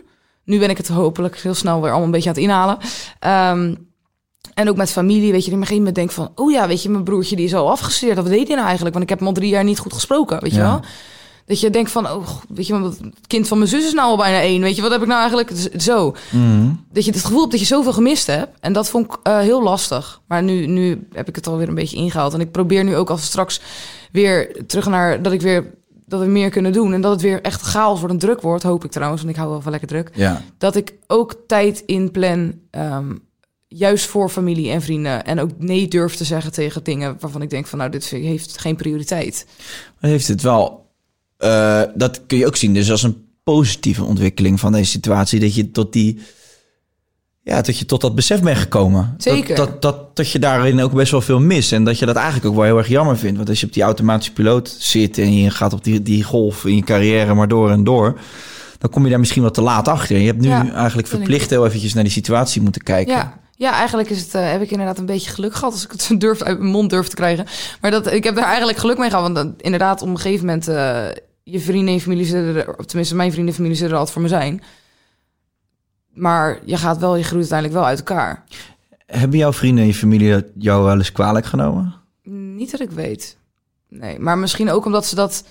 Nu ben ik het hopelijk heel snel weer allemaal een beetje aan het inhalen. Ehm, en ook met familie, weet je, op een gegeven moment denkt van... oh ja, weet je, mijn broertje die is al afgestudeerd. Wat deed hij nou eigenlijk? Want ik heb hem al drie jaar niet goed gesproken, weet je Ja. wel? Dat je denkt van, oh, weet je, het kind van mijn zus is nou al bijna één. Weet je, wat heb ik nou eigenlijk z- zo? Mhm. Dat je het gevoel hebt dat je zoveel gemist hebt. En dat vond ik eh, heel lastig. Maar nu, nu heb ik het alweer een beetje ingehaald. En ik probeer nu ook we straks weer terug naar... dat ik weer dat we meer kunnen doen. En dat het weer echt chaos wordt en druk wordt. Hoop ik trouwens, want ik hou wel van lekker druk ja. dat ik ook tijd inplan, ehm juist voor familie en vrienden. En ook nee durf te zeggen tegen dingen waarvan ik denk van, nou, dit heeft geen prioriteit. Dan heeft het wel... eh, dat kun je ook zien dus als een positieve ontwikkeling van deze situatie. Dat je tot die... Ja, dat je tot dat besef bent gekomen. Zeker. Dat, dat, dat, dat je daarin ook best wel veel mist. En dat je dat eigenlijk ook wel heel erg jammer vindt. Want als je op die automatische piloot zit... en je gaat op die, die golf in je carrière maar door en door... dan kom je daar misschien wat te laat achter. Je hebt nu Ja, eigenlijk verplicht heel eventjes naar die situatie moeten kijken. Ja, ja eigenlijk is het, eh, heb ik inderdaad een beetje geluk gehad als ik het [LAUGHS] durf uit mijn mond durf te krijgen. Maar dat, ik heb daar eigenlijk geluk mee gehad. Want dan, inderdaad, op een gegeven moment, eh, je vrienden en familie zullen er, tenminste mijn vrienden en familie zullen er altijd voor me zijn. Maar je gaat wel, je groeit uiteindelijk wel uit elkaar. Hebben jouw vrienden en je familie jou wel eens kwalijk genomen? Niet dat ik weet. Nee, maar misschien ook omdat ze dat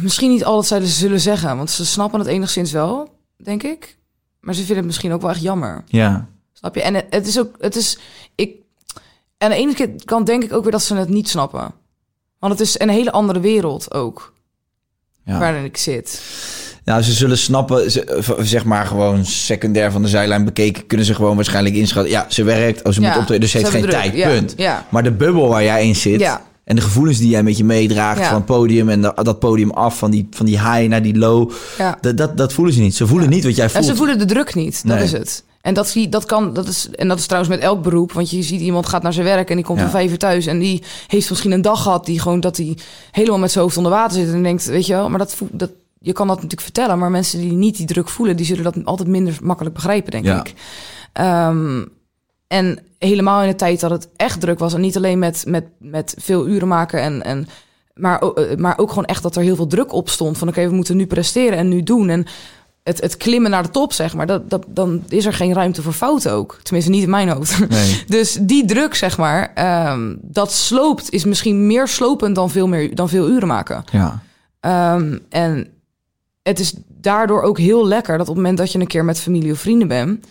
misschien niet altijd zouden zullen zeggen. Want ze snappen het enigszins wel. denk ik. Maar ze vinden het misschien ook wel echt jammer. Ja. Snap je? En het, is ook, het is, ik, en aan de ene keer kan denk ik ook weer dat ze het niet snappen. Want het is een hele andere wereld ook, ja. waarin ik zit. Nou, ze zullen snappen, ze- zeg maar gewoon secundair van de zijlijn bekeken, kunnen ze gewoon waarschijnlijk inschatten. Ja, ze werkt, oh, ze Ja, moet optreden, dus ze heeft geen tijd, druk, ja, punt. ja. Maar de bubbel waar jij in zit en de gevoelens die jij met je meedraagt van het podium en da- dat podium af, van die, van die high naar die low, dat, dat, dat voelen ze niet. Ze voelen niet wat jij En voelt. ze voelen de druk niet, dat Nee. is het. En dat, zie- dat kan, dat is, en dat is trouwens met elk beroep. Want je ziet iemand gaat naar zijn werk en die komt Ja. om vijf uur thuis. En die heeft misschien een dag gehad die gewoon dat hij helemaal met zijn hoofd onder water zit. En denkt, weet je wel, maar dat, dat, je kan dat natuurlijk vertellen. Maar mensen die niet die druk voelen, die zullen dat altijd minder makkelijk begrijpen, denk Ja. ik. Ehm, en helemaal in de tijd dat het echt druk was. En niet alleen met, met, met veel uren maken en. en maar, eh, maar ook gewoon echt dat er heel veel druk op stond. Van oké, we moeten nu presteren en nu doen. En het, het klimmen naar de top, zeg maar. Dat, dat, dan is er geen ruimte voor fouten ook. Tenminste, niet in mijn hoofd. [LAUGHS] Nee. Dus die druk, zeg maar, ehm, dat sloopt, is misschien meer slopend dan veel, meer, dan veel uren maken. Ja. Ehm, en het is daardoor ook heel lekker dat op het moment dat je een keer met familie of vrienden bent,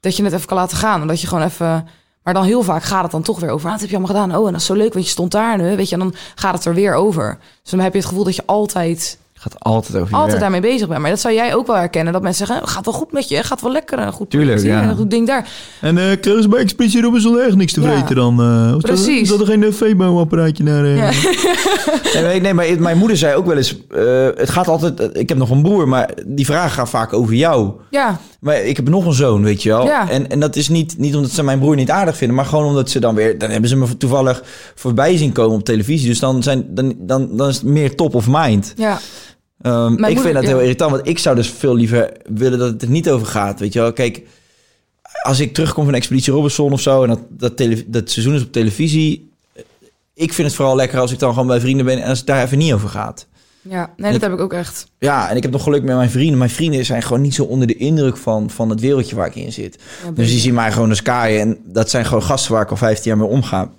dat je het even kan laten gaan. En dat je gewoon even. Maar dan heel vaak gaat het dan toch weer over. Ah, wat heb je allemaal gedaan? Oh, en dat is zo leuk, want je stond daar. Weet je, en dan gaat het er weer over. Dus dan heb je het gevoel dat je altijd, gaat altijd over je altijd werk. daarmee bezig bent. Maar dat zou jij ook wel herkennen. Dat mensen zeggen, gaat wel goed met je, gaat wel lekker. Een goed Tuurlijk, ja. Een goed ding daar. En eh kregen ze bij Expeditie Robinson echt niks te Ja. vreten dan? eh Precies. Dat, is dat er geen uh, Febo-apparaatje naar... eh, Ja. Nee, [LAUGHS] [LAUGHS] nee, nee, maar mijn moeder zei ook wel eens: eh, Het gaat altijd. Ik heb nog een broer, maar die vragen gaan vaak over jou. Ja, Maar ik heb nog een zoon, weet je wel. Ja. En, en dat is niet, niet omdat ze mijn broer niet aardig vinden, maar gewoon omdat ze dan weer. Dan hebben ze me toevallig voorbij zien komen op televisie. Dus dan, zijn, dan, dan, dan is het meer top of mind. ja. Ehm, ik moeder- vind dat ja. heel irritant, want ik zou dus veel liever willen dat het er niet over gaat. Weet je wel, kijk, als ik terugkom van Expeditie Robinson of zo en dat, dat, tele, dat seizoen is op televisie. Ik vind het vooral lekker als ik dan gewoon bij vrienden ben en als het daar even niet over gaat. ja. Nee, dat heb ik ook echt. Ja, en ik heb nog geluk met mijn vrienden. Mijn vrienden zijn gewoon niet zo onder de indruk van, van het wereldje waar ik in zit. Ja, Dus die zien mij gewoon als kaaien. En dat zijn gewoon gasten waar ik al 15 jaar mee omga.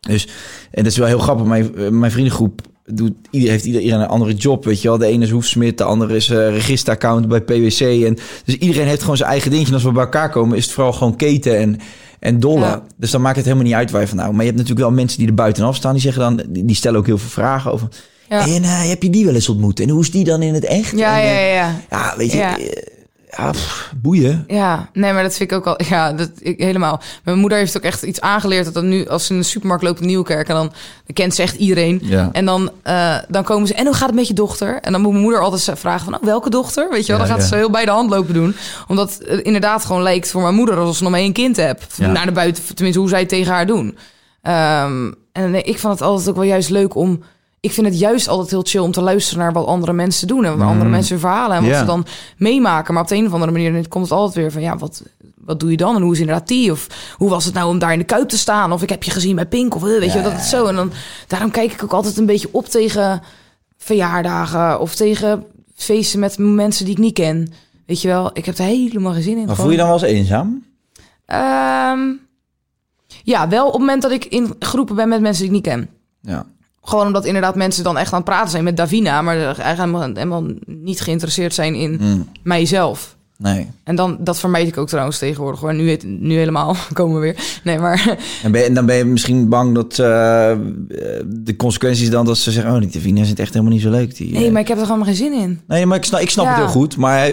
Dus, en dat is wel heel grappig. Mijn, mijn vriendengroep doet, ieder, heeft ieder, iedereen een andere job. Weet je wel. De ene is hoefsmid, de andere is registeraccount bij PwC. En, dus iedereen heeft gewoon zijn eigen dingetje. En als we bij elkaar komen, is het vooral gewoon keten en, en dollen. Ja. Dus dan maakt het helemaal niet uit waar je van nou. Maar je hebt natuurlijk wel mensen die er buitenaf staan. Die zeggen dan, die die stellen ook heel veel vragen over. Ja. En eh, heb je die wel eens ontmoet? En hoe is die dan in het echt? Ja, En, ja, eh, ja, ja. ja, weet je, Ja. pff, boeien. Ja, nee, maar dat vind ik ook al. [LAUGHS] Ja, dat ik, helemaal. Mijn moeder heeft ook echt iets aangeleerd dat dan nu, als ze in de supermarkt loopt in Nieuwkerk en dan, dan kent ze echt iedereen. Ja. En dan, eh, dan komen ze. En hoe gaat het met je dochter? En dan moet mijn moeder altijd vragen van, oh, welke dochter? Weet je wel? Ja, dan gaat ze heel bij de hand lopen doen, omdat het inderdaad gewoon lijkt voor mijn moeder alsof ze nog maar één kind hebt. Ja. Naar de buiten, tenminste hoe zij het tegen haar doen. Ehm, en ik vond het altijd ook wel juist leuk om. Ik vind het juist altijd heel chill om te luisteren naar wat andere mensen doen en wat andere mensen hun verhalen en wat Ja. ze dan meemaken. Maar op de een of andere manier komt het altijd weer van ja, wat, wat doe je dan en hoe is inderdaad die? Of hoe was het nou om daar in de kuip te staan? Of ik heb je gezien bij Pink of eh, weet je dat het zo. En dan daarom kijk ik ook altijd een beetje op tegen verjaardagen of tegen feesten met mensen die ik niet ken. Weet je wel, ik heb er helemaal geen zin in. Maar voel je dan wel eens eenzaam? Ehm, ja, wel op het moment dat ik in groepen ben met mensen die ik niet ken. Ja. Gewoon omdat inderdaad mensen dan echt aan het praten zijn met Davina, maar eigenlijk helemaal, helemaal niet geïnteresseerd zijn in Mm, mijzelf. nee. En dan, dat vermijd ik ook trouwens tegenwoordig. Hoor. Nu, het- nu helemaal [LAUGHS] komen we weer. Nee, maar En, ben je, dan ben je misschien bang dat eh, de consequenties dan dat ze zeggen... oh, die Davina zit echt helemaal niet zo leuk. Die, nee, eh. maar ik heb er gewoon geen zin in. Nee, maar ik snap, ik snap Ja. het heel goed. Maar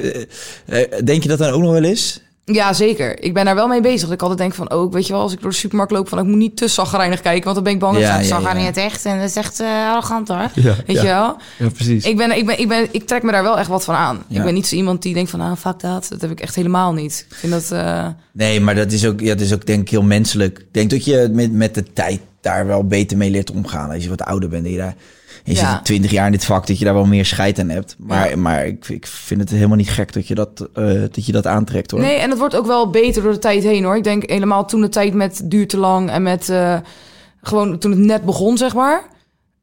eh, denk je dat dan ook nog wel is? Ja, zeker. Ik ben daar wel mee bezig. Dat ik altijd denk van, oh, weet je wel, als ik door de supermarkt loop, van ik moet niet te zagrijnig kijken, want dan ben ik bang. Ja, dat ja, zag ja. niet het echt en dat is echt eh, arrogant hoor. Ja, Weet je wel? Ja, precies. Ik, ben, ik, ben, ik, ben, ik trek me daar wel echt wat van aan. Ja. Ik ben niet zo iemand die denkt van, ah, fuck dat. Dat heb ik echt helemaal niet. Ik vind dat... eh, Nee, maar dat is ook, ja, dat is ook denk ik heel menselijk. Ik denk dat je met, met de tijd daar wel beter mee leert omgaan. Als je wat ouder bent en je daar... Je Ja. zit twintig jaar in dit vak, dat je daar wel meer scheid aan hebt. Maar, maar ik, ik vind het helemaal niet gek dat je dat, eh, dat, je dat aantrekt, hoor. Nee, en het wordt ook wel beter door de tijd heen hoor. Ik denk helemaal toen de tijd met duurt te lang en met eh, gewoon toen het net begon, zeg maar.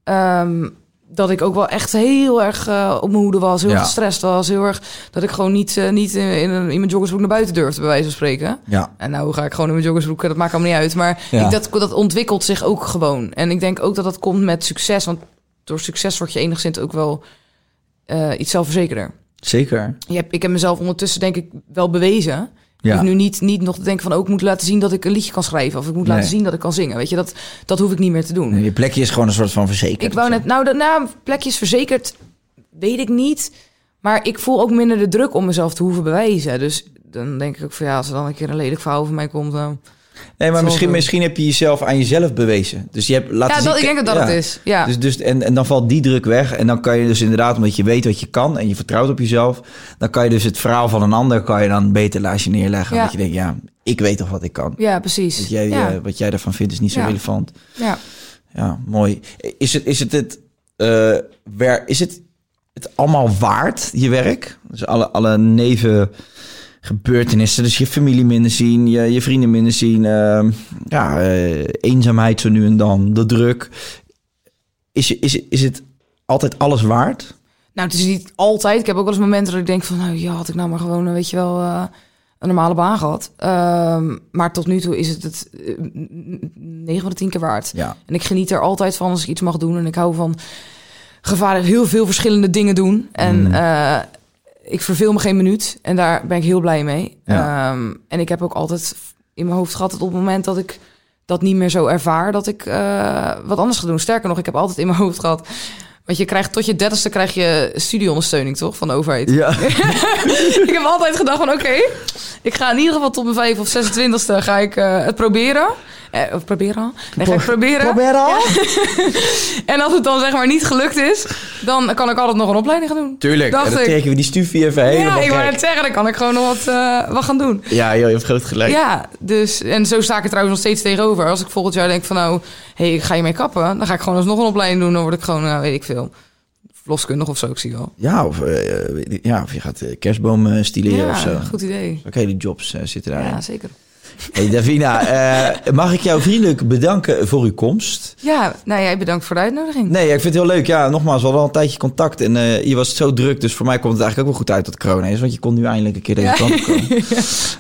ehm, dat ik ook wel echt heel erg eh, op mijn hoede was, heel Ja. gestrest was, heel erg dat ik gewoon niet, niet in, in, een- in mijn joggersbroek naar buiten durfde, bij wijze van spreken. Ja, En nou ga ik gewoon in mijn joggersbroek, dat maakt allemaal niet uit. Maar Ja. ik, dat, dat ontwikkelt zich ook gewoon. En ik denk ook dat dat komt met succes, want door succes word je enigszins ook wel eh, iets zelfverzekerder. Zeker. Je hebt, ik heb mezelf ondertussen denk ik wel bewezen. Ik Ja. hoef nu niet, niet nog te denken van... ook ik moet laten zien dat ik een liedje kan schrijven... of ik moet Nee. laten zien dat ik kan zingen. Weet je, dat, dat hoef ik niet meer te doen. Je plekje is gewoon een soort van verzekerd. Ik wou net, nou, dat nou, plekjes verzekerd, weet ik niet. Maar ik voel ook minder de druk om mezelf te hoeven bewijzen. Dus dan denk ik ook van ja, als er dan een keer een lelijk verhaal over mij komt, dan... Nee, maar misschien, misschien heb je jezelf aan jezelf bewezen. Dus je hebt laten Ja, zien... dat, ik denk dat dat Ja. het is. Ja. Dus, dus, en, en dan valt die druk weg. En dan kan je dus inderdaad, omdat je weet wat je kan en je vertrouwt op jezelf, dan kan je dus het verhaal van een ander kan je dan beter naast je neerleggen. Ja. Dat je denkt, ja, ik weet toch wat ik kan. ja, precies. Wat jij, ja. eh, wat jij daarvan vindt is niet zo Ja. relevant. ja. Ja, mooi. Is het is het, het, eh, wer, is het, het allemaal waard, je werk? Dus alle, alle neven gebeurtenissen, dus je familie minder zien, je, je vrienden minder zien, ehm, ja, eh, eenzaamheid zo nu en dan, de druk. Is, is, is het altijd alles waard? Nou, het is niet altijd. Ik heb ook wel eens momenten dat ik denk van... nou ja, had ik nou maar gewoon, eh, weet je wel, eh, een normale baan gehad. Ehm, maar tot nu toe is het het eh, 9 van de 10 keer waard. Ja. En ik geniet er altijd van als ik iets mag doen. En ik hou van gevaarlijk heel veel verschillende dingen doen. En Mm. Ik verveel me geen minuut. En daar ben ik heel blij mee. Ja. Ehm, en ik heb ook altijd in mijn hoofd gehad... dat op het moment dat ik dat niet meer zo ervaar... dat ik eh, wat anders ga doen. Sterker nog, ik heb altijd in mijn hoofd gehad... Want je krijgt tot je dertigste krijg je studieondersteuning, toch? Van de overheid. Ja. [LAUGHS] ik heb altijd gedacht van oké, ik ga in ieder geval tot mijn vijf of 26e ga ik eh, het proberen. Eh, of proberen? Nee, ga [LAUGHS] ik proberen. al? [LAUGHS] En als het dan zeg maar niet gelukt is, dan kan ik altijd nog een opleiding gaan doen. Tuurlijk. Dacht en dan trekken we die stufie even helemaal Ja, ik wou net zeggen, dan kan ik gewoon nog wat, eh, wat gaan doen. Ja, joh, je hebt groot gelijk. Ja, dus en zo sta ik er trouwens nog steeds tegenover. Als ik volgend jaar denk van nou, hé, ik ga je mee kappen, dan ga ik gewoon alsnog een opleiding doen. Dan word ik gewoon, nou, weet ik veel, verloskundig of zo, ik zie wel. Ja, of, eh, ja, of je gaat eh, kerstboom stileren of zo. Ja, goed idee. Ook hele jobs zitten daarin. Ja, zeker. Hey Davina, eh, mag ik jou vriendelijk bedanken voor uw komst? Ja, nou jij bedankt voor de uitnodiging. Nee, ik vind het heel leuk. Ja, nogmaals, we hadden al een tijdje contact en eh, je was zo druk. Dus voor mij komt het eigenlijk ook wel goed uit dat corona is. Want je kon nu eindelijk een keer deze Ja. kant komen. [LAUGHS]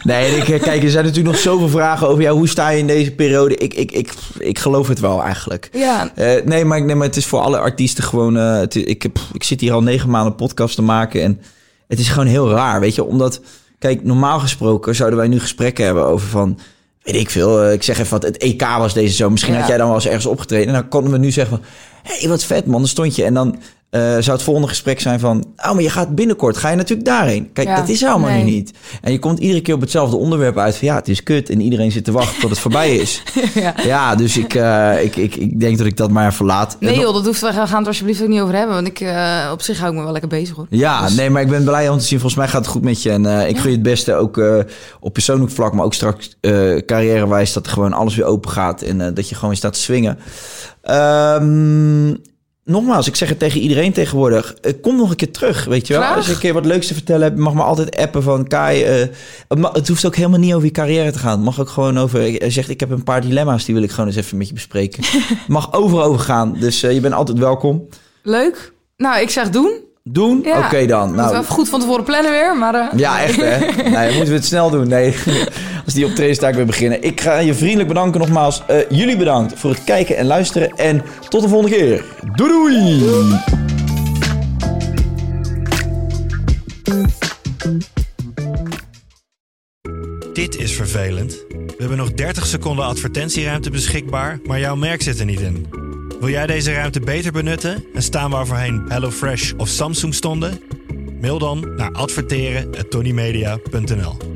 Nee, ik, eh, kijk, er zijn natuurlijk nog zoveel vragen over jou. Hoe sta je in deze periode? Ik, ik, ik, ik geloof het wel eigenlijk. Ja, Eh, nee, maar, nee, maar het is voor alle artiesten gewoon... eh, het ik, heb, ik zit hier al negen maanden podcast te maken en het is gewoon heel raar, weet je. Omdat, kijk, normaal gesproken zouden wij nu gesprekken hebben over van... Weet ik veel, eh, ik zeg even wat, het EK was deze zomer. Misschien Ja. had jij dan wel eens ergens opgetreden. En dan konden we nu zeggen van... Hé, hey, wat vet man, daar stond je. En dan eh, zou het volgende gesprek zijn van... Oh, maar je gaat binnenkort, ga je natuurlijk daarheen. Kijk, Ja, dat is nee. nu niet. En je komt iedere keer op hetzelfde onderwerp uit van... Ja, het is kut en iedereen zit te wachten tot het voorbij is. [LAUGHS] ja. Ja, dus ik, eh, ik, ik, ik denk dat ik dat maar verlaat. Nee joh, dat hoeft, we gaan het alsjeblieft ook niet over hebben. Want ik, eh, op zich hou ik me wel lekker bezig hoor. Ja, Dus- nee, maar ik ben blij om te zien. Volgens mij gaat het goed met je. En ik gun je het beste ook op persoonlijk vlak, maar ook straks carrièrewijs, dat er gewoon alles weer open gaat en dat je gewoon weer staat te swingen. Ehm, nogmaals, ik zeg het tegen iedereen tegenwoordig. eh, kom nog een keer terug, weet je wel. Graag. Als je een keer wat leuks te vertellen hebt, mag me altijd appen van Kai. eh, het, ma- het hoeft ook helemaal niet over je carrière te gaan. Het mag ook gewoon over. Zegt, ik heb een paar dilemma's, die wil ik gewoon eens even met je bespreken. [LAUGHS] Mag overal over gaan, dus eh, je bent altijd welkom. Leuk. Nou, ik zeg doen. Doen? Ja. Oké dan. Moeten we Nou, even goed van tevoren plannen weer. Maar, eh, Ja, echt hè? [LAUGHS] Nee, moeten we het snel doen. Nee, [LAUGHS] als die optreden sta ik weer beginnen. Ik ga je vriendelijk bedanken nogmaals. Eh, jullie bedankt voor het kijken en luisteren. En tot de volgende keer. Doei doei! Dit is vervelend. We hebben nog 30 seconden advertentieruimte beschikbaar, maar jouw merk zit er niet in. Wil jij deze ruimte beter benutten en staan waar voorheen HelloFresh of Samsung stonden? Mail dan naar adverteren@tonymedia.nl.